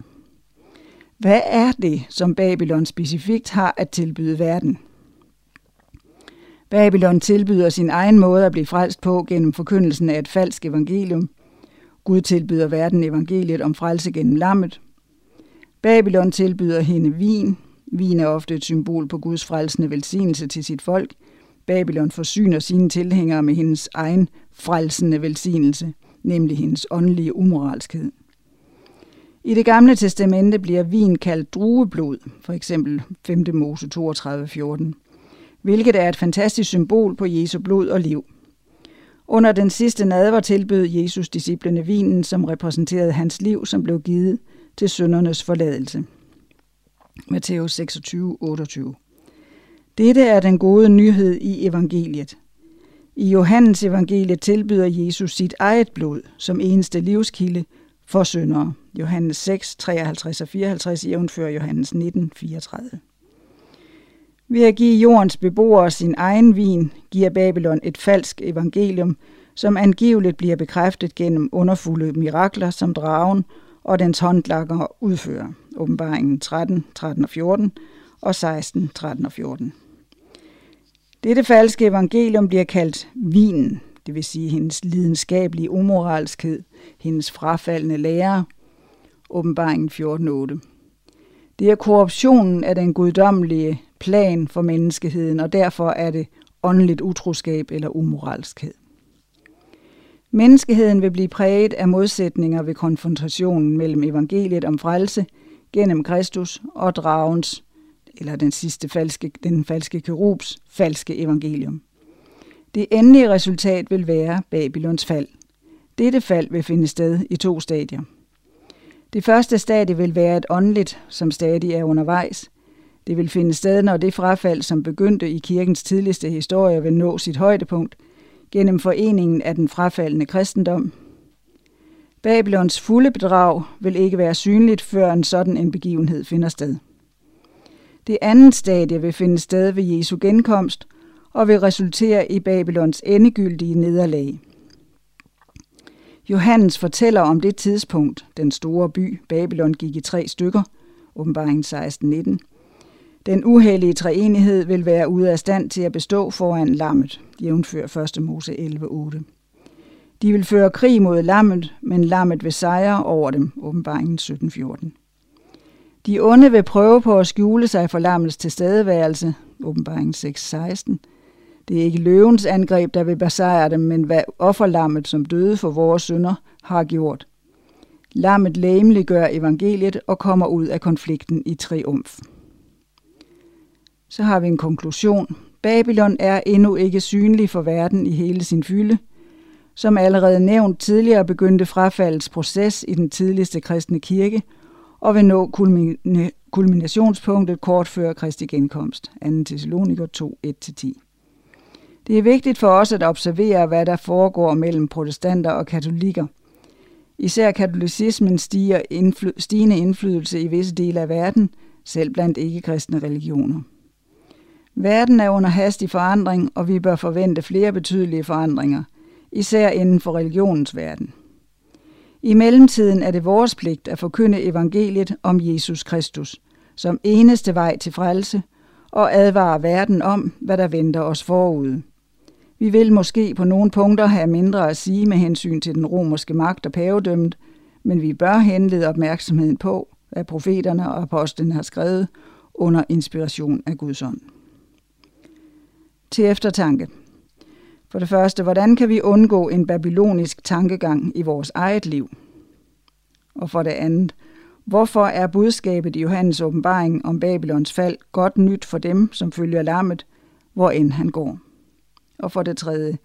Hvad er det, som Babylon specifikt har at tilbyde verden? Babylon tilbyder sin egen måde at blive frelst på gennem forkyndelsen af et falsk evangelium. Gud tilbyder verden evangeliet om frelse gennem lammet. Babylon tilbyder hende vin. Vin er ofte et symbol på Guds frelsende velsignelse til sit folk. Babylon forsyner sine tilhængere med hendes egen frelsende velsignelse, nemlig hendes åndelige umoralskhed. I det gamle testamente bliver vin kaldt drueblod, for eksempel 5. Mose 32:14 hvilket er et fantastisk symbol på Jesu blod og liv. Under den sidste nadver tilbød Jesus disciplene vinen, som repræsenterede hans liv, som blev givet til søndernes forladelse. Matthæus 26, 28. Dette er den gode nyhed i evangeliet. I Johannes evangeliet tilbyder Jesus sit eget blod som eneste livskilde for syndere. Johannes 6, 53 og 54, jævnfører Johannes 19, 34. Ved at give jordens beboere sin egen vin, giver Babylon et falsk evangelium, som angiveligt bliver bekræftet gennem underfulde mirakler, som dragen og dens håndlakker udfører. Åbenbaringen 13, 13 og 14 og 16, 13 og 14. Dette falske evangelium bliver kaldt vinen, det vil sige hendes lidenskabelige umoralskhed, hendes frafaldende lære. Åbenbaringen 14, 14.8. Det er korruptionen af den guddommelige plan for menneskeheden, og derfor er det åndeligt utroskab eller umoralskhed. Menneskeheden vil blive præget af modsætninger ved konfrontationen mellem evangeliet om frelse gennem Kristus og dragens, eller den sidste falske, den falske kerubs falske evangelium. Det endelige resultat vil være Babylons fald. Dette fald vil finde sted i to stadier. Det første stadie vil være et åndeligt, som stadig er undervejs – det vil finde sted, når det frafald, som begyndte i kirkens tidligste historie, vil nå sit højdepunkt gennem foreningen af den frafaldende kristendom. Babylons fulde bedrag vil ikke være synligt, før en sådan en begivenhed finder sted. Det andet stadie vil finde sted ved Jesu genkomst og vil resultere i Babylons endegyldige nederlag. Johannes fortæller om det tidspunkt, den store by Babylon gik i tre stykker, åbenbaringen 16.19, den uheldige treenighed vil være ude af stand til at bestå foran lammet, jævnfør 1. Mose 11.8. De vil føre krig mod lammet, men lammet vil sejre over dem, åbenbaringen 17.14. De onde vil prøve på at skjule sig for lammets tilstedeværelse, åbenbaringen 6.16. Det er ikke løvens angreb, der vil besejre dem, men hvad offerlammet, som døde for vores synder, har gjort. Lammet læmeliggør evangeliet og kommer ud af konflikten i triumf. Så har vi en konklusion. Babylon er endnu ikke synlig for verden i hele sin fylde. Som allerede nævnt tidligere begyndte frafaldets proces i den tidligste kristne kirke og vil nå kulminationspunktet kort før Kristi genkomst. 2. Thessaloniker 2, 1-10. Det er vigtigt for os at observere, hvad der foregår mellem protestanter og katolikker. Især katolicismen stiger indfly- stigende indflydelse i visse dele af verden, selv blandt ikke-kristne religioner. Verden er under hastig forandring, og vi bør forvente flere betydelige forandringer, især inden for religionens verden. I mellemtiden er det vores pligt at forkynde evangeliet om Jesus Kristus, som eneste vej til frelse, og advare verden om, hvad der venter os forude. Vi vil måske på nogle punkter have mindre at sige med hensyn til den romerske magt og pavedømmet, men vi bør henlede opmærksomheden på, hvad profeterne og apostlene har skrevet under inspiration af Guds ånd til eftertanke. For det første, hvordan kan vi undgå en babylonisk tankegang i vores eget liv? Og for det andet, Hvorfor er budskabet i Johannes åbenbaring om Babylons fald godt nyt for dem, som følger lammet, hvor end han går? Og for det tredje,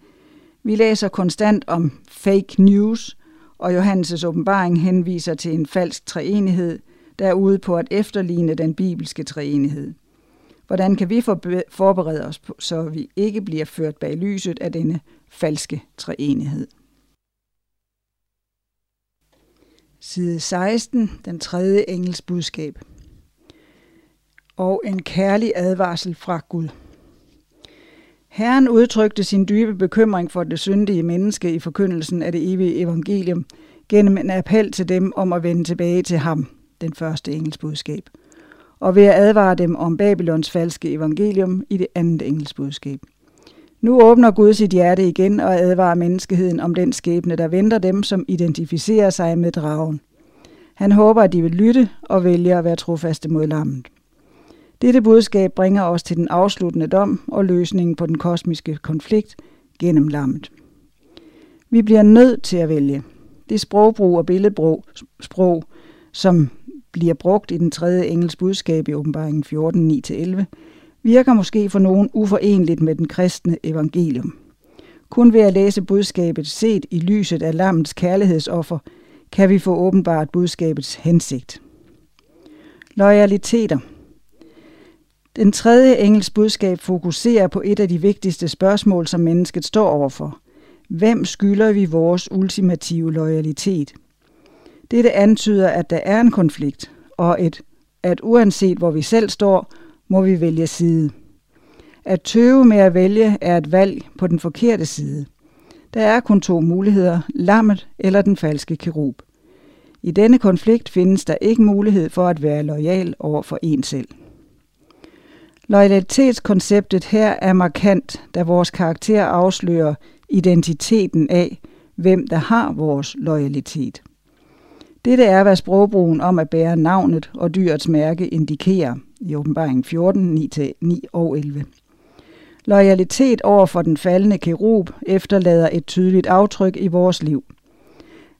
vi læser konstant om fake news, og Johannes' åbenbaring henviser til en falsk treenighed, der er ude på at efterligne den bibelske treenighed. Hvordan kan vi forberede os, på, så vi ikke bliver ført bag lyset af denne falske treenighed? Side 16, den tredje engels budskab. Og en kærlig advarsel fra Gud. Herren udtrykte sin dybe bekymring for det syndige menneske i forkyndelsen af det evige evangelium gennem en appel til dem om at vende tilbage til ham, den første engels budskab, og ved at advare dem om Babylons falske evangelium i det andet engelsbudskab. Nu åbner Gud sit hjerte igen og advarer menneskeheden om den skæbne, der venter dem, som identificerer sig med dragen. Han håber, at de vil lytte og vælge at være trofaste mod lammet. Dette budskab bringer os til den afsluttende dom og løsningen på den kosmiske konflikt gennem lammet. Vi bliver nødt til at vælge. Det sprogbrug og billedbrug, sprog, som bliver brugt i den tredje engels budskab i åbenbaringen 14, 9-11, virker måske for nogen uforenligt med den kristne evangelium. Kun ved at læse budskabet set i lyset af lammets kærlighedsoffer, kan vi få åbenbart budskabets hensigt. Loyaliteter – den tredje engels budskab fokuserer på et af de vigtigste spørgsmål, som mennesket står overfor. Hvem skylder vi vores ultimative loyalitet? Dette antyder, at der er en konflikt, og et, at uanset hvor vi selv står, må vi vælge side. At tøve med at vælge er et valg på den forkerte side. Der er kun to muligheder, lammet eller den falske kerub. I denne konflikt findes der ikke mulighed for at være lojal over for en selv. Loyalitetskonceptet her er markant, da vores karakter afslører identiteten af, hvem der har vores loyalitet. Dette er, hvad sprogbrugen om at bære navnet og dyrets mærke indikerer i åbenbaring 14, 9-9 og 11. Loyalitet over for den faldende kerub efterlader et tydeligt aftryk i vores liv.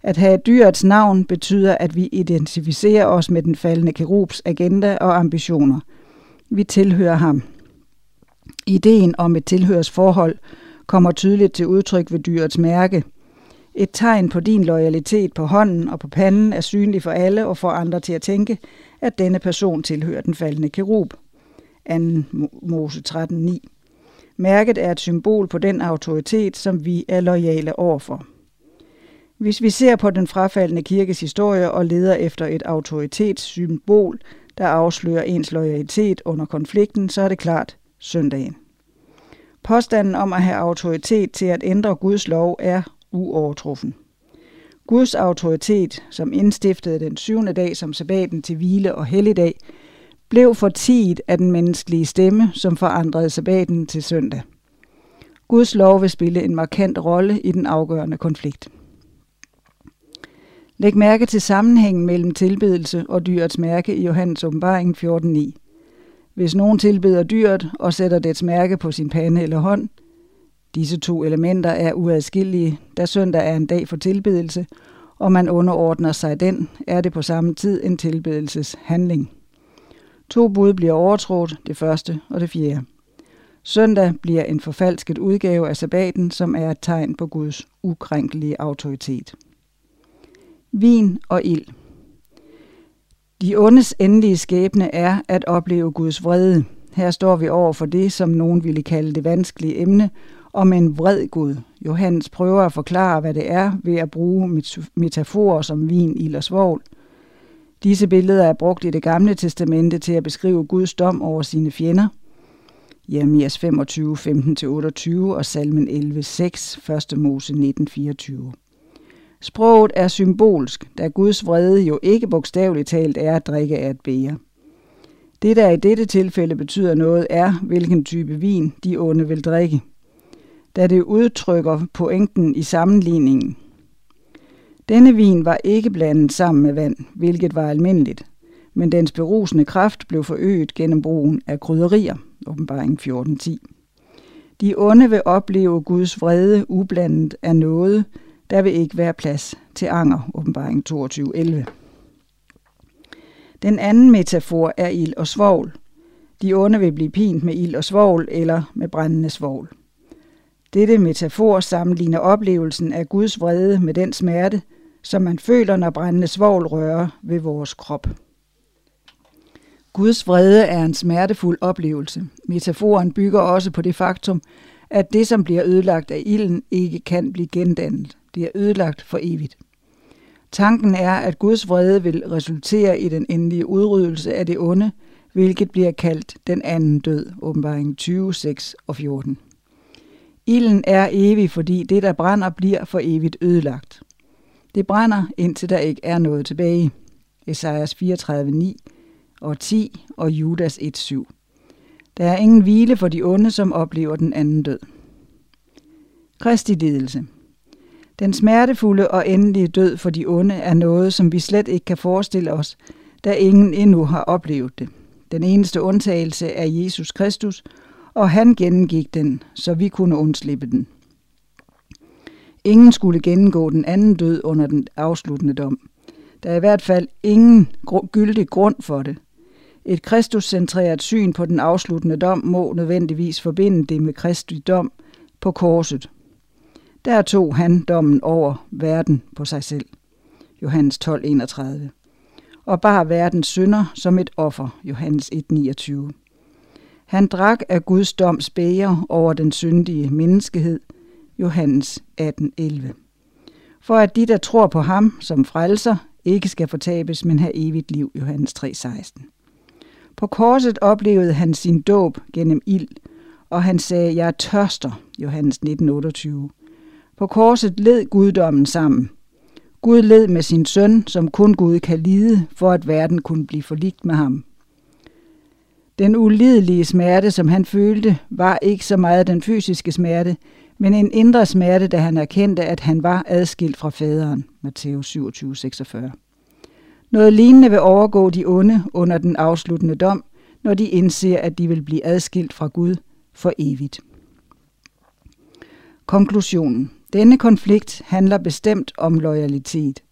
At have dyrets navn betyder, at vi identificerer os med den faldende kerubs agenda og ambitioner – vi tilhører ham. Ideen om et tilhørsforhold kommer tydeligt til udtryk ved dyrets mærke. Et tegn på din loyalitet på hånden og på panden er synlig for alle og får andre til at tænke, at denne person tilhører den faldende kerub. 2. Mose 13.9. Mærket er et symbol på den autoritet, som vi er lojale overfor. Hvis vi ser på den frafaldende kirkes historie og leder efter et autoritetssymbol, der afslører ens loyalitet under konflikten, så er det klart søndagen. Påstanden om at have autoritet til at ændre Guds lov er uovertruffen. Guds autoritet, som indstiftede den syvende dag som sabbaten til hvile og helligdag, blev fortiget af den menneskelige stemme, som forandrede sabbaten til søndag. Guds lov vil spille en markant rolle i den afgørende konflikt. Læg mærke til sammenhængen mellem tilbedelse og dyrets mærke i Johannes åbenbaring 14.9. Hvis nogen tilbeder dyret og sætter dets mærke på sin pande eller hånd, disse to elementer er uadskillelige, da søndag er en dag for tilbedelse, og man underordner sig den, er det på samme tid en tilbedelseshandling. To bud bliver overtrådt, det første og det fjerde. Søndag bliver en forfalsket udgave af sabbaten, som er et tegn på Guds ukrænkelige autoritet vin og ild. De ondes endelige skæbne er at opleve Guds vrede. Her står vi over for det, som nogen ville kalde det vanskelige emne, om en vred Gud. Johannes prøver at forklare, hvad det er ved at bruge metaforer som vin, ild og svovl. Disse billeder er brugt i det gamle testamente til at beskrive Guds dom over sine fjender. Jeremias 25, 15-28 og salmen 11, 6, 1. Mose 19, 24. Sproget er symbolsk, da Guds vrede jo ikke bogstaveligt talt er at drikke af et bære. Det, der i dette tilfælde betyder noget, er, hvilken type vin de onde vil drikke. Da det udtrykker pointen i sammenligningen. Denne vin var ikke blandet sammen med vand, hvilket var almindeligt, men dens berusende kraft blev forøget gennem brugen af krydderier, åbenbaring 14.10. De onde vil opleve Guds vrede ublandet af noget, der vil ikke være plads til anger, åbenbaring 22.11. Den anden metafor er ild og svovl. De onde vil blive pint med ild og svovl eller med brændende svovl. Dette metafor sammenligner oplevelsen af Guds vrede med den smerte, som man føler, når brændende svovl rører ved vores krop. Guds vrede er en smertefuld oplevelse. Metaforen bygger også på det faktum, at det, som bliver ødelagt af ilden, ikke kan blive gendannet. Det er ødelagt for evigt. Tanken er, at Guds vrede vil resultere i den endelige udryddelse af det onde, hvilket bliver kaldt den anden død, åbenbaring 20, 6 og 14. Ilden er evig, fordi det, der brænder, bliver for evigt ødelagt. Det brænder, indtil der ikke er noget tilbage. Esajas 34, 9 og 10 og Judas 1, 7. Der er ingen hvile for de onde, som oplever den anden død. Kristi lidelse. Den smertefulde og endelige død for de onde er noget, som vi slet ikke kan forestille os, da ingen endnu har oplevet det. Den eneste undtagelse er Jesus Kristus, og han gennemgik den, så vi kunne undslippe den. Ingen skulle gennemgå den anden død under den afsluttende dom. Der er i hvert fald ingen gyldig grund for det. Et kristuscentreret syn på den afsluttende dom må nødvendigvis forbinde det med Kristi dom på korset. Der tog han dommen over verden på sig selv. Johannes 12:31. Og bar verdens synder som et offer. Johannes 1:29. Han drak af Guds doms bæger over den syndige menneskehed. Johannes 18:11. For at de, der tror på ham som frelser, ikke skal fortabes, men have evigt liv. Johannes 3:16. På korset oplevede han sin dåb gennem ild, og han sagde, jeg er tørster, Johannes 19:28. På korset led guddommen sammen. Gud led med sin søn, som kun Gud kan lide, for at verden kunne blive forligt med ham. Den ulidelige smerte, som han følte, var ikke så meget den fysiske smerte, men en indre smerte, da han erkendte, at han var adskilt fra faderen. Matthæus 27, 46. Noget lignende vil overgå de onde under den afsluttende dom, når de indser, at de vil blive adskilt fra Gud for evigt. Konklusionen. Denne konflikt handler bestemt om loyalitet.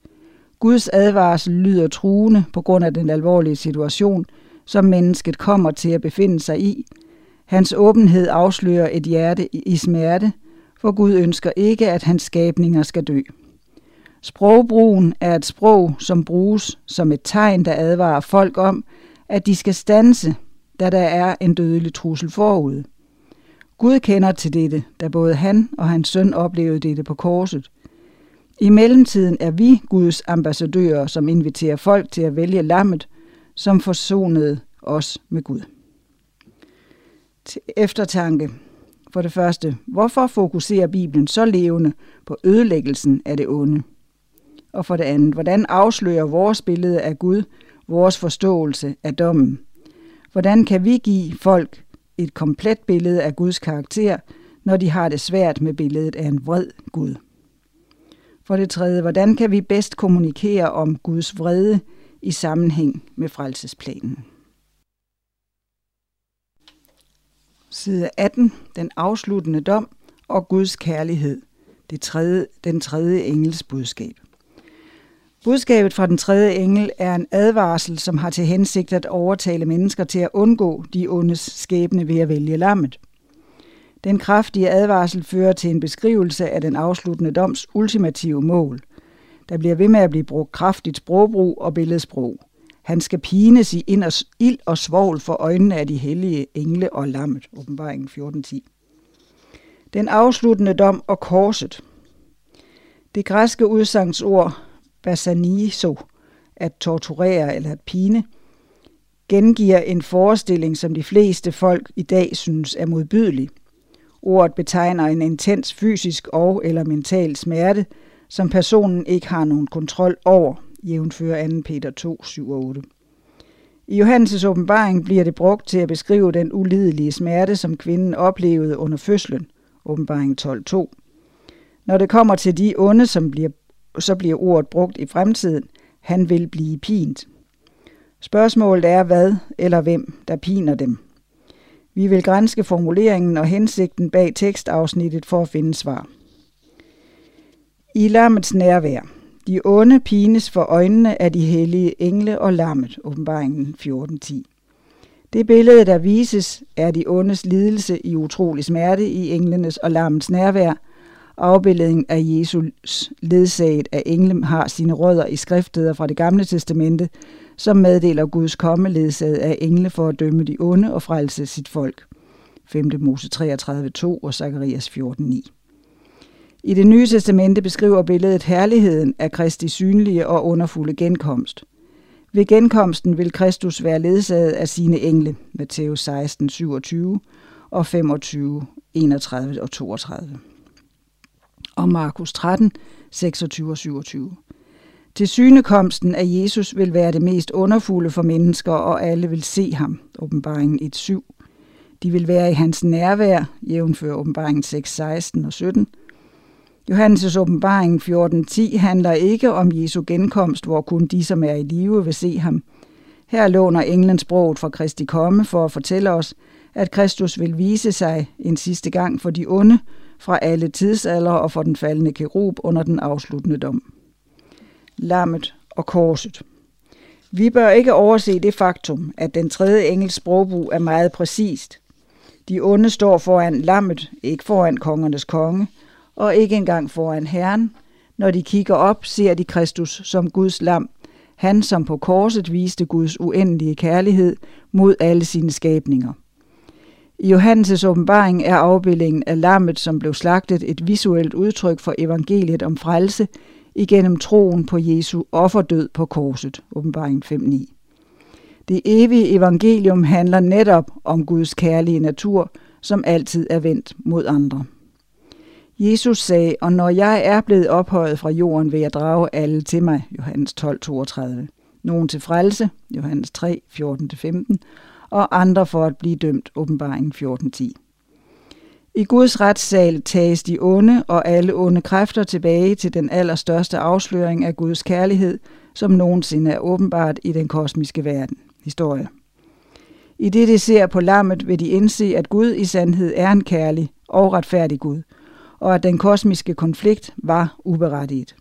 Guds advarsel lyder truende på grund af den alvorlige situation, som mennesket kommer til at befinde sig i. Hans åbenhed afslører et hjerte i smerte, for Gud ønsker ikke, at hans skabninger skal dø. Sprogbrugen er et sprog, som bruges som et tegn, der advarer folk om, at de skal stanse, da der er en dødelig trussel forud. Gud kender til dette, da både han og hans søn oplevede dette på korset. I mellemtiden er vi Guds ambassadører, som inviterer folk til at vælge lammet, som forsonede os med Gud. Til eftertanke. For det første, hvorfor fokuserer Bibelen så levende på ødelæggelsen af det onde? Og for det andet, hvordan afslører vores billede af Gud vores forståelse af dommen? Hvordan kan vi give folk et komplet billede af Guds karakter, når de har det svært med billedet af en vred Gud? For det tredje, hvordan kan vi bedst kommunikere om Guds vrede i sammenhæng med frelsesplanen? Side 18. Den afsluttende dom og Guds kærlighed. Det tredje, den tredje engels budskab. Budskabet fra den tredje engel er en advarsel, som har til hensigt at overtale mennesker til at undgå de ondes skæbne ved at vælge lammet. Den kraftige advarsel fører til en beskrivelse af den afsluttende doms ultimative mål. Der bliver ved med at blive brugt kraftigt sprogbrug og billedsprog. Han skal pines i ild og svovl for øjnene af de hellige engle og lammet. Åbenbaringen 14.10. Den afsluttende dom og korset. Det græske udsangsord basaniso, at torturere eller at pine, gengiver en forestilling, som de fleste folk i dag synes er modbydelig. Ordet betegner en intens fysisk og eller mental smerte, som personen ikke har nogen kontrol over, jævnfører 2. Peter 2, 7 og 8. I Johannes' åbenbaring bliver det brugt til at beskrive den ulidelige smerte, som kvinden oplevede under fødslen, åbenbaring 12.2. Når det kommer til de onde, som bliver så bliver ordet brugt i fremtiden. Han vil blive pint. Spørgsmålet er, hvad eller hvem, der piner dem. Vi vil grænske formuleringen og hensigten bag tekstafsnittet for at finde svar. I lammets nærvær. De onde pines for øjnene af de hellige engle og lammet, åbenbaringen 14.10. Det billede, der vises, er de ondes lidelse i utrolig smerte i englenes og lammets nærvær. Afbildningen af Jesus ledsaget af engle har sine rødder i skriftsteder fra det gamle testamente, som meddeler Guds komme ledsaget af engle for at dømme de onde og frelse sit folk. 5. Mose 33.2 og Zakarias 14.9. I det nye testamente beskriver billedet herligheden af Kristi synlige og underfulde genkomst. Ved genkomsten vil Kristus være ledsaget af sine engle, Matthæus 16, 27 og 25, 31 og 32. Og Markus 13, 26 og 27. Til synekomsten af Jesus vil være det mest underfulde for mennesker, og alle vil se ham, åbenbaringen 1.7. De vil være i hans nærvær, jævnfør åbenbaringen 6, 16 og 17, Johannes' åbenbaring 14.10 handler ikke om Jesu genkomst, hvor kun de, som er i live, vil se ham. Her låner englen sproget fra Kristi komme for at fortælle os, at Kristus vil vise sig en sidste gang for de onde, fra alle tidsalder og for den faldende kerub under den afsluttende dom. Lammet og korset. Vi bør ikke overse det faktum, at den tredje engels sprogbrug er meget præcist. De onde står foran lammet, ikke foran kongernes konge, og ikke engang foran Herren. Når de kigger op, ser de Kristus som Guds lam, han som på korset viste Guds uendelige kærlighed mod alle sine skabninger. I Johannes' åbenbaring er afbildningen af lammet, som blev slagtet, et visuelt udtryk for evangeliet om frelse igennem troen på Jesu offerdød på korset. Åbenbaring 5.9. Det evige evangelium handler netop om Guds kærlige natur, som altid er vendt mod andre. Jesus sagde, og når jeg er blevet ophøjet fra jorden, vil jeg drage alle til mig, Johannes 12, 32. Nogen til frelse, Johannes 3, 14-15, og andre for at blive dømt, åbenbaring 14.10. I Guds retssal tages de onde og alle onde kræfter tilbage til den allerstørste afsløring af Guds kærlighed, som nogensinde er åbenbart i den kosmiske verden. Historie. I det, de ser på lammet, vil de indse, at Gud i sandhed er en kærlig og retfærdig Gud – og at den kosmiske konflikt var uberettiget.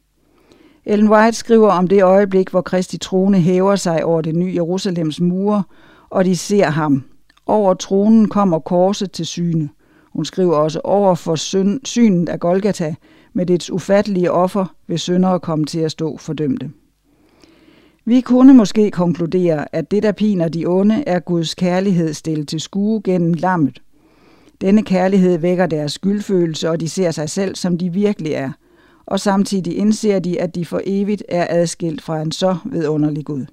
Ellen White skriver om det øjeblik, hvor Kristi trone hæver sig over det nye Jerusalems mure, og de ser ham. Over tronen kommer korset til syne. Hun skriver også over for synet af Golgata, med dets ufattelige offer vil syndere komme til at stå fordømte. Vi kunne måske konkludere, at det, der piner de onde, er Guds kærlighed stillet til skue gennem lammet, denne kærlighed vækker deres skyldfølelse, og de ser sig selv, som de virkelig er. Og samtidig indser de, at de for evigt er adskilt fra en så vidunderlig Gud.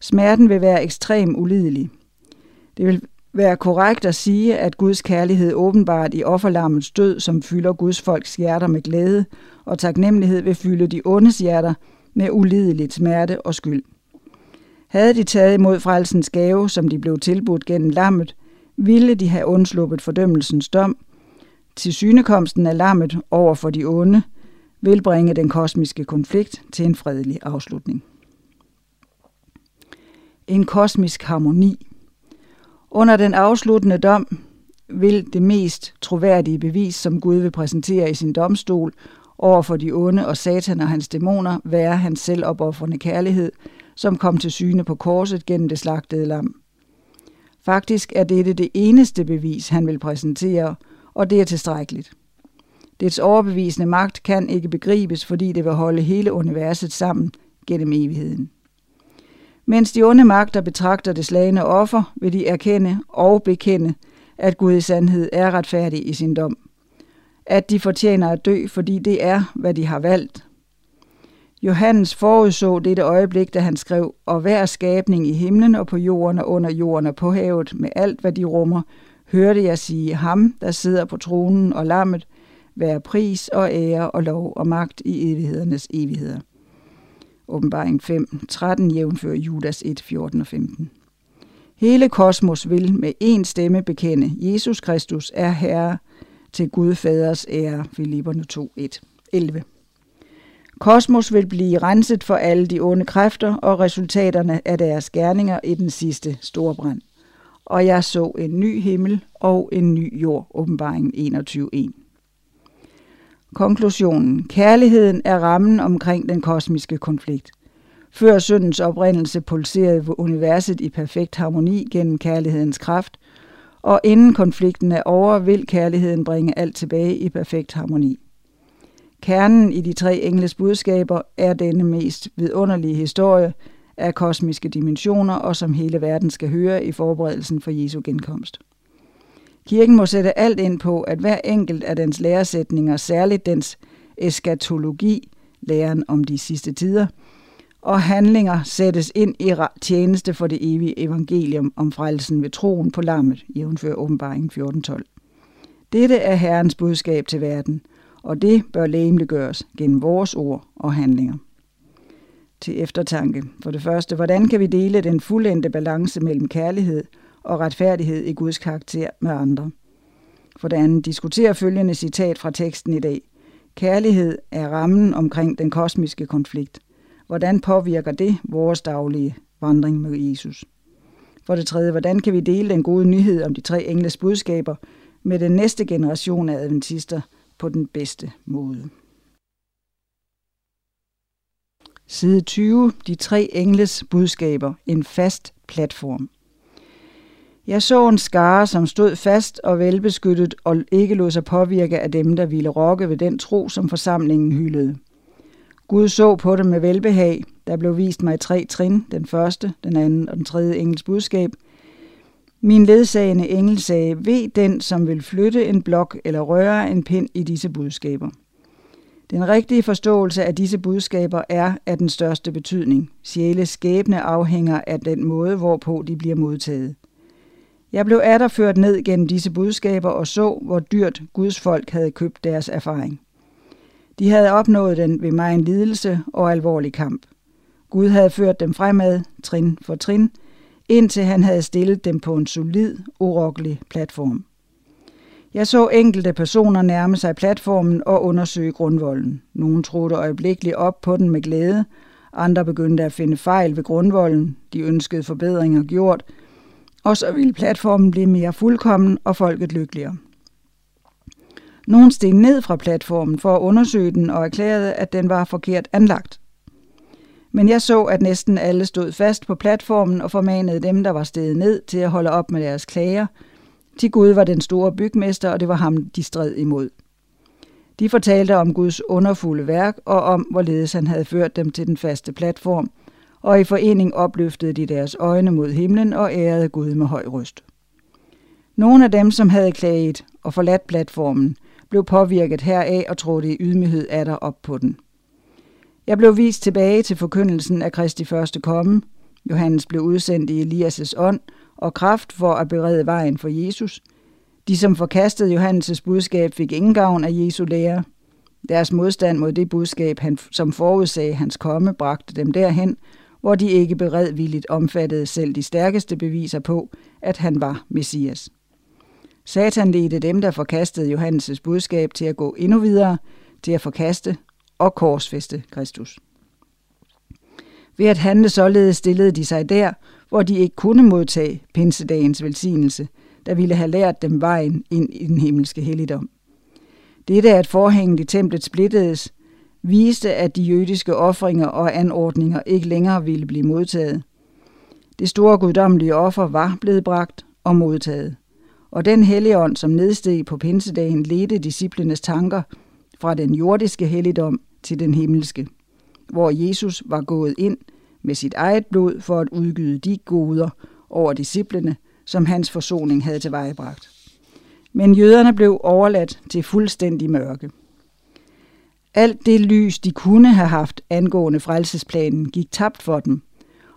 Smerten vil være ekstrem ulidelig. Det vil være korrekt at sige, at Guds kærlighed åbenbart i offerlammets død, som fylder Guds folks hjerter med glæde, og taknemmelighed vil fylde de ondes hjerter med ulideligt smerte og skyld. Havde de taget imod frelsens gave, som de blev tilbudt gennem lammet, ville de have undsluppet fordømmelsens dom. Til synekomsten af lammet over for de onde vil bringe den kosmiske konflikt til en fredelig afslutning. En kosmisk harmoni. Under den afsluttende dom vil det mest troværdige bevis, som Gud vil præsentere i sin domstol over for de onde og satan og hans dæmoner, være hans selvopoffrende kærlighed, som kom til syne på korset gennem det slagtede lam. Faktisk er dette det eneste bevis, han vil præsentere, og det er tilstrækkeligt. Dets overbevisende magt kan ikke begribes, fordi det vil holde hele universet sammen gennem evigheden. Mens de onde magter betragter det slagende offer, vil de erkende og bekende, at Gud i sandhed er retfærdig i sin dom. At de fortjener at dø, fordi det er, hvad de har valgt, Johannes forudså dette øjeblik, da han skrev, og hver skabning i himlen og på jorden og under jorden og på havet, med alt hvad de rummer, hørte jeg sige ham, der sidder på tronen og lammet, være pris og ære og lov og magt i evighedernes evigheder. Åbenbaring 5, 13 jævnfører Judas 1, 14 og 15. Hele kosmos vil med én stemme bekende, Jesus Kristus er Herre til Gud Faders ære, Filipperne 2, 1, 11. Kosmos vil blive renset for alle de onde kræfter og resultaterne af deres gerninger i den sidste store brand. Og jeg så en ny himmel og en ny jord, åbenbaringen 21.1. Konklusionen. Kærligheden er rammen omkring den kosmiske konflikt. Før syndens oprindelse pulserede universet i perfekt harmoni gennem kærlighedens kraft, og inden konflikten er over, vil kærligheden bringe alt tilbage i perfekt harmoni. Kernen i de tre engles budskaber er denne mest vidunderlige historie af kosmiske dimensioner, og som hele verden skal høre i forberedelsen for Jesu genkomst. Kirken må sætte alt ind på, at hver enkelt af dens læresætninger, særligt dens eskatologi, læren om de sidste tider, og handlinger sættes ind i tjeneste for det evige evangelium om frelsen ved troen på lammet, jævnfør åbenbaringen 14.12. Dette er Herrens budskab til verden, og det bør lægemliggøres gennem vores ord og handlinger. Til eftertanke. For det første, hvordan kan vi dele den fuldendte balance mellem kærlighed og retfærdighed i Guds karakter med andre? For det andet, diskuterer følgende citat fra teksten i dag. Kærlighed er rammen omkring den kosmiske konflikt. Hvordan påvirker det vores daglige vandring med Jesus? For det tredje, hvordan kan vi dele den gode nyhed om de tre engles budskaber med den næste generation af adventister på den bedste måde? Side 20. De tre engles budskaber. En fast platform. Jeg så en skare, som stod fast og velbeskyttet og ikke lod sig påvirke af dem, der ville rokke ved den tro, som forsamlingen hyldede. Gud så på det med velbehag. Der blev vist mig tre trin, den første, den anden og den tredje engels budskab. Min ledsagende engel sagde, ved den, som vil flytte en blok eller røre en pind i disse budskaber. Den rigtige forståelse af disse budskaber er af den største betydning. Sjæles skæbne afhænger af den måde, hvorpå de bliver modtaget. Jeg blev ført ned gennem disse budskaber og så, hvor dyrt Guds folk havde købt deres erfaring. De havde opnået den ved mig en lidelse og alvorlig kamp. Gud havde ført dem fremad, trin for trin, indtil han havde stillet dem på en solid, urokkelig platform. Jeg så enkelte personer nærme sig platformen og undersøge grundvolden. Nogle troede øjeblikkeligt op på den med glæde, andre begyndte at finde fejl ved grundvolden, de ønskede forbedringer gjort, og så ville platformen blive mere fuldkommen og folket lykkeligere. Nogen steg ned fra platformen for at undersøge den og erklærede, at den var forkert anlagt. Men jeg så, at næsten alle stod fast på platformen og formanede dem, der var steget ned, til at holde op med deres klager. Til Gud var den store bygmester, og det var ham, de stred imod. De fortalte om Guds underfulde værk og om, hvorledes han havde ført dem til den faste platform, og i forening opløftede de deres øjne mod himlen og ærede Gud med høj røst. Nogle af dem, som havde klaget og forladt platformen, blev påvirket heraf og trådte i ydmyghed af der op på den. Jeg blev vist tilbage til forkyndelsen af Kristi første komme. Johannes blev udsendt i Elias' ånd og kraft for at berede vejen for Jesus. De, som forkastede Johannes' budskab, fik ingen gavn af Jesu lære. Deres modstand mod det budskab, han, som forudsagde hans komme, bragte dem derhen, hvor de ikke beredvilligt omfattede selv de stærkeste beviser på, at han var Messias. Satan ledte dem, der forkastede Johannes' budskab, til at gå endnu videre, til at forkaste og korsfeste Kristus. Ved at handle således stillede de sig der, hvor de ikke kunne modtage pinsedagens velsignelse, der ville have lært dem vejen ind i den himmelske helligdom. Dette, at forhængen i templet splittedes, viste, at de jødiske ofringer og anordninger ikke længere ville blive modtaget. Det store guddommelige offer var blevet bragt og modtaget og den helligånd, som nedsteg på pinsedagen, ledte disciplenes tanker fra den jordiske helligdom til den himmelske, hvor Jesus var gået ind med sit eget blod for at udgyde de goder over disciplene, som hans forsoning havde tilvejebragt. Men jøderne blev overladt til fuldstændig mørke. Alt det lys, de kunne have haft angående frelsesplanen, gik tabt for dem,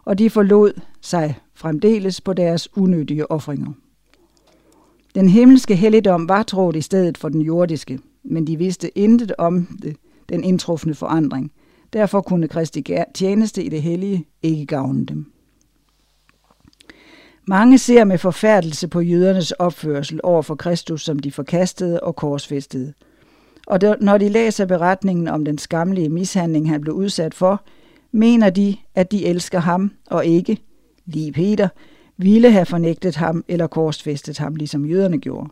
og de forlod sig fremdeles på deres unødige ofringer. Den himmelske helligdom var trådt i stedet for den jordiske, men de vidste intet om det, den indtrufne forandring. Derfor kunne Kristi tjeneste i det hellige ikke gavne dem. Mange ser med forfærdelse på jødernes opførsel over for Kristus, som de forkastede og korsfæstede. Og når de læser beretningen om den skamlige mishandling, han blev udsat for, mener de, at de elsker ham og ikke, lige Peter, ville have fornægtet ham eller korsfæstet ham, ligesom jøderne gjorde.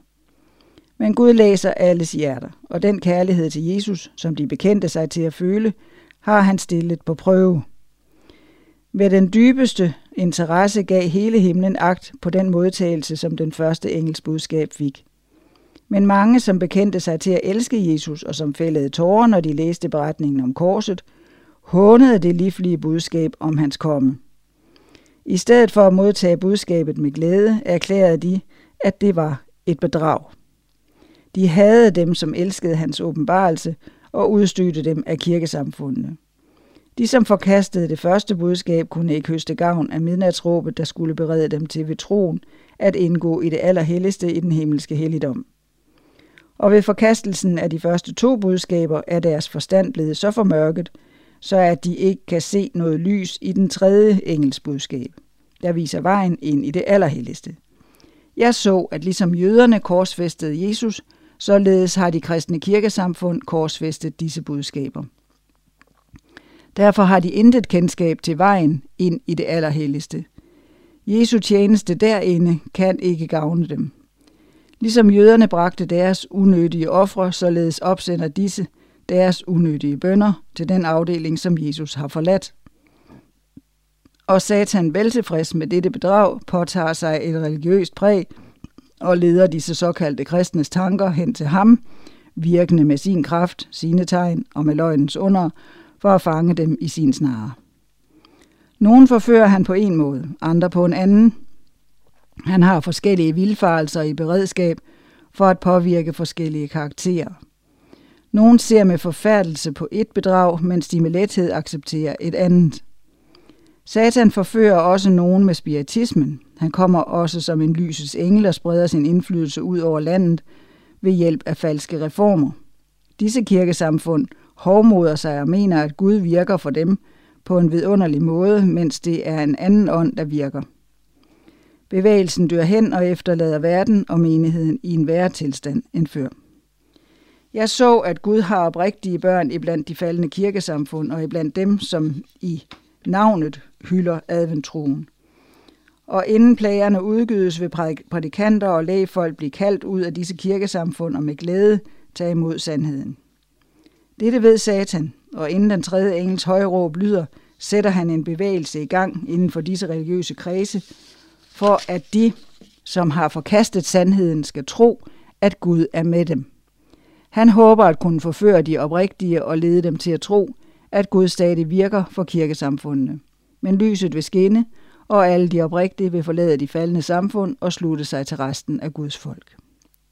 Men Gud læser alles hjerter, og den kærlighed til Jesus, som de bekendte sig til at føle, har han stillet på prøve. Med den dybeste interesse gav hele himlen agt på den modtagelse, som den første engels budskab fik. Men mange, som bekendte sig til at elske Jesus og som fældede tårer, når de læste beretningen om korset, hånede det livlige budskab om hans komme. I stedet for at modtage budskabet med glæde, erklærede de, at det var et bedrag. De havde dem, som elskede hans åbenbarelse, og udstødte dem af kirkesamfundene. De, som forkastede det første budskab, kunne ikke høste gavn af midnatsråbet, der skulle berede dem til ved troen at indgå i det allerhelligste i den himmelske helligdom. Og ved forkastelsen af de første to budskaber er deres forstand blevet så formørket, så at de ikke kan se noget lys i den tredje engels budskab, der viser vejen ind i det allerhelligste. Jeg så, at ligesom jøderne korsfæstede Jesus, således har de kristne kirkesamfund korsfæstet disse budskaber. Derfor har de intet kendskab til vejen ind i det allerhelligste. Jesu tjeneste derinde kan ikke gavne dem. Ligesom jøderne bragte deres unødige ofre, således opsender disse deres unødige bønder til den afdeling, som Jesus har forladt. Og Satan veltilfreds med dette bedrag påtager sig et religiøst præg og leder disse såkaldte kristnes tanker hen til ham, virkende med sin kraft, sine tegn og med løgnens under, for at fange dem i sin snare. Nogen forfører han på en måde, andre på en anden. Han har forskellige vilfarelser i beredskab for at påvirke forskellige karakterer. Nogen ser med forfærdelse på et bedrag, mens de med lethed accepterer et andet. Satan forfører også nogen med spiritismen. Han kommer også som en lysets engel og spreder sin indflydelse ud over landet ved hjælp af falske reformer. Disse kirkesamfund hovmoder sig og mener, at Gud virker for dem på en vidunderlig måde, mens det er en anden ånd, der virker. Bevægelsen dør hen og efterlader verden og menigheden i en værre tilstand end før. Jeg så, at Gud har oprigtige børn iblandt de faldende kirkesamfund og iblandt dem, som i navnet hylder adventroen. Og inden plagerne udgydes ved prædikanter og lægefolk blive kaldt ud af disse kirkesamfund og med glæde tage imod sandheden. Dette ved Satan, og inden den tredje engels højråb lyder, sætter han en bevægelse i gang inden for disse religiøse kredse, for at de, som har forkastet sandheden, skal tro, at Gud er med dem. Han håber at kunne forføre de oprigtige og lede dem til at tro, at Gud stadig virker for kirkesamfundene. Men lyset vil skinne, og alle de oprigtige vil forlade de faldende samfund og slutte sig til resten af Guds folk.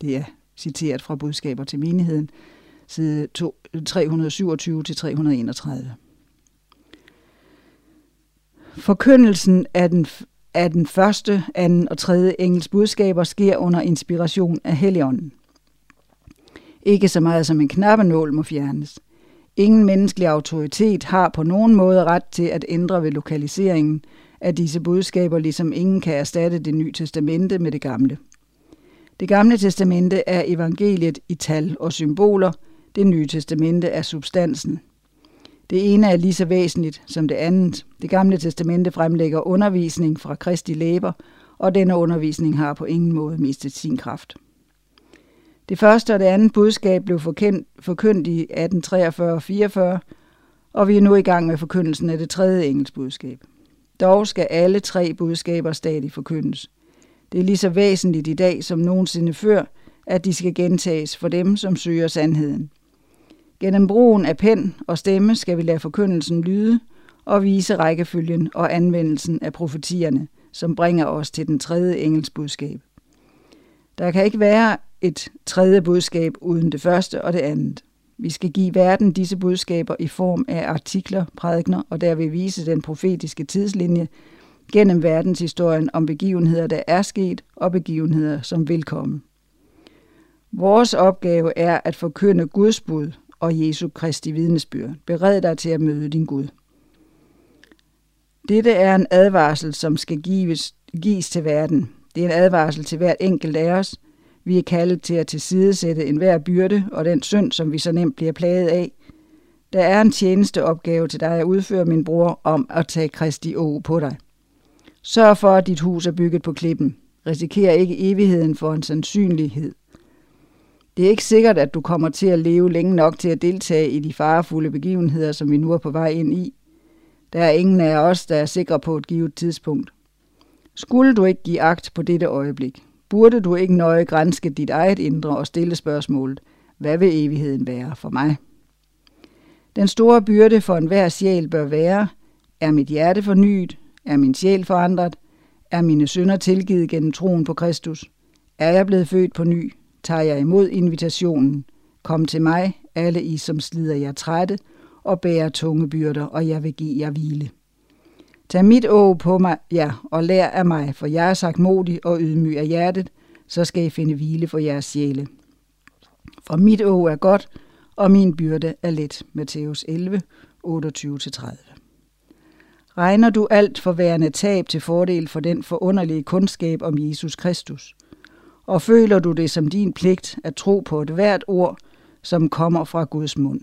Det er citeret fra budskaber til menigheden, side 327-331. Forkyndelsen af den, af den første, anden og tredje engels budskaber sker under inspiration af Helligånden. Ikke så meget som en knappenål må fjernes. Ingen menneskelig autoritet har på nogen måde ret til at ændre ved lokaliseringen af disse budskaber, ligesom ingen kan erstatte det nye testamente med det gamle. Det gamle testamente er evangeliet i tal og symboler, det nye testamente er substansen. Det ene er lige så væsentligt som det andet. Det gamle testamente fremlægger undervisning fra Kristi læber, og denne undervisning har på ingen måde mistet sin kraft. Det første og det andet budskab blev forkendt, forkyndt i 1843 og 44, og vi er nu i gang med forkyndelsen af det tredje engelsk budskab. Dog skal alle tre budskaber stadig forkyndes. Det er lige så væsentligt i dag som nogensinde før, at de skal gentages for dem, som søger sandheden. Gennem brugen af pen og stemme skal vi lade forkyndelsen lyde og vise rækkefølgen og anvendelsen af profetierne, som bringer os til den tredje engelsbudskab. Der kan ikke være et tredje budskab uden det første og det andet. Vi skal give verden disse budskaber i form af artikler, prædikner og derved vise den profetiske tidslinje gennem verdenshistorien om begivenheder, der er sket og begivenheder, som vil komme. Vores opgave er at forkynde Guds bud og Jesu Kristi vidnesbyrd. Bered dig til at møde din Gud. Dette er en advarsel, som skal gives, gives til verden. Det er en advarsel til hvert enkelt af os. Vi er kaldet til at tilsidesætte enhver byrde og den synd, som vi så nemt bliver plaget af. Der er en tjenesteopgave til dig at udføre, min bror, om at tage Kristi å på dig. Sørg for, at dit hus er bygget på klippen. Risikerer ikke evigheden for en sandsynlighed. Det er ikke sikkert, at du kommer til at leve længe nok til at deltage i de farefulde begivenheder, som vi nu er på vej ind i. Der er ingen af os, der er sikre på et givet tidspunkt. Skulle du ikke give agt på dette øjeblik? Burde du ikke nøje grænske dit eget indre og stille spørgsmålet, hvad vil evigheden være for mig? Den store byrde for enhver sjæl bør være, er mit hjerte fornyet? Er min sjæl forandret? Er mine synder tilgivet gennem troen på Kristus? Er jeg blevet født på ny? Tager jeg imod invitationen? Kom til mig, alle I, som slider jer trætte og bærer tunge byrder, og jeg vil give jer hvile. Tag mit å på mig, ja, og lær af mig, for jeg er sagt modig og ydmyg af hjertet, så skal I finde hvile for jeres sjæle. For mit å er godt, og min byrde er let. Matthæus 11, 28-30. Regner du alt for værende tab til fordel for den forunderlige kundskab om Jesus Kristus? Og føler du det som din pligt at tro på et hvert ord, som kommer fra Guds mund?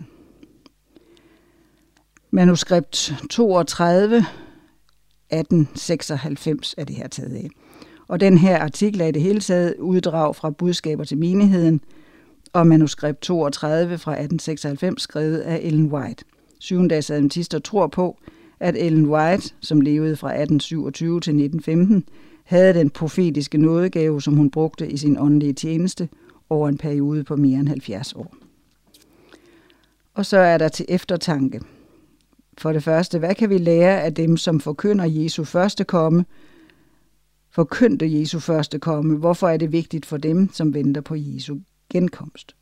Manuskript 32, 1896 er det her taget af. Og den her artikel er i det hele taget uddrag fra budskaber til menigheden, og manuskript 32 fra 1896 skrevet af Ellen White. Syvendags adventister tror på, at Ellen White, som levede fra 1827 til 1915, havde den profetiske nådegave, som hun brugte i sin åndelige tjeneste over en periode på mere end 70 år. Og så er der til eftertanke. For det første, hvad kan vi lære af dem, som forkynder Jesu første komme, forkyndte Jesu første komme? Hvorfor er det vigtigt for dem, som venter på Jesu genkomst?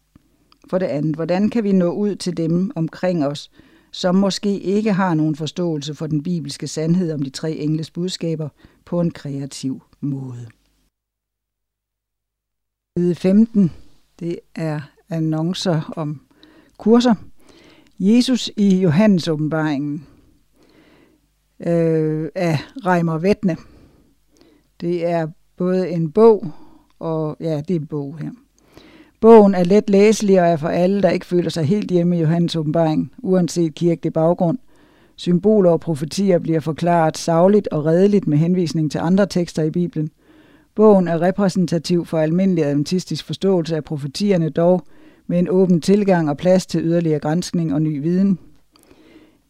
For det andet, hvordan kan vi nå ud til dem omkring os, som måske ikke har nogen forståelse for den bibelske sandhed om de tre engles budskaber på en kreativ måde. Side 15, det er annoncer om kurser. Jesus i Johannes åbenbaringen øh, af Reimer Vettne. Det er både en bog, og ja, det er en bog her. Bogen er let læselig og er for alle, der ikke føler sig helt hjemme i Johannes åbenbaring, uanset kirkelig baggrund. Symboler og profetier bliver forklaret savligt og redeligt med henvisning til andre tekster i Bibelen. Bogen er repræsentativ for almindelig adventistisk forståelse af profetierne dog, med en åben tilgang og plads til yderligere grænskning og ny viden.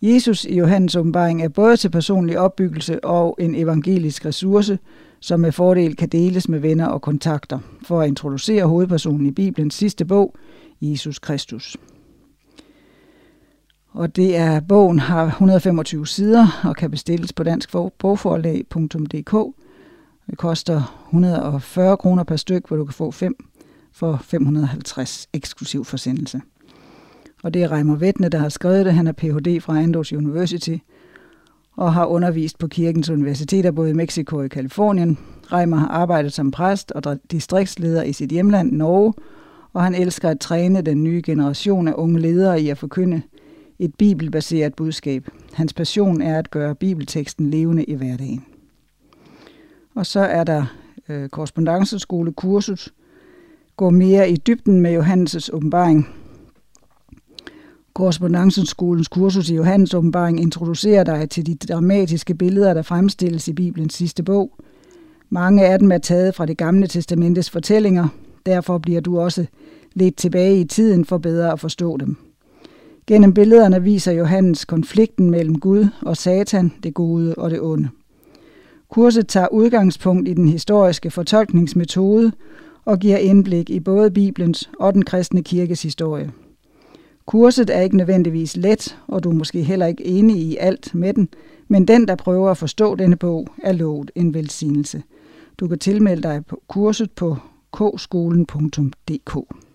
Jesus i Johannes åbenbaring er både til personlig opbyggelse og en evangelisk ressource, som med fordel kan deles med venner og kontakter, for at introducere hovedpersonen i Bibelens sidste bog, Jesus Kristus. Og det er, bogen har 125 sider og kan bestilles på danskbogforlag.dk. Det koster 140 kroner per styk, hvor du kan få fem for 550 eksklusiv forsendelse. Og det er Reimer Vettne, der har skrevet det. Han er Ph.D. fra Andros University og har undervist på kirkens universiteter både i Mexico og i Kalifornien. Reimer har arbejdet som præst og distriktsleder i sit hjemland Norge, og han elsker at træne den nye generation af unge ledere i at forkynde et bibelbaseret budskab. Hans passion er at gøre bibelteksten levende i hverdagen. Og så er der øh, korrespondanceskole kursus, gå mere i dybden med Johannes' åbenbaring. Korrespondanceskolens kursus i Johannes åbenbaring introducerer dig til de dramatiske billeder, der fremstilles i Bibelens sidste bog. Mange af dem er taget fra det gamle testamentes fortællinger, derfor bliver du også lidt tilbage i tiden for bedre at forstå dem. Gennem billederne viser Johannes konflikten mellem Gud og Satan, det gode og det onde. Kurset tager udgangspunkt i den historiske fortolkningsmetode og giver indblik i både Bibelens og den kristne kirkes historie. Kurset er ikke nødvendigvis let, og du er måske heller ikke enig i alt med den, men den, der prøver at forstå denne bog, er lovet en velsignelse. Du kan tilmelde dig på kurset på kskolen.dk.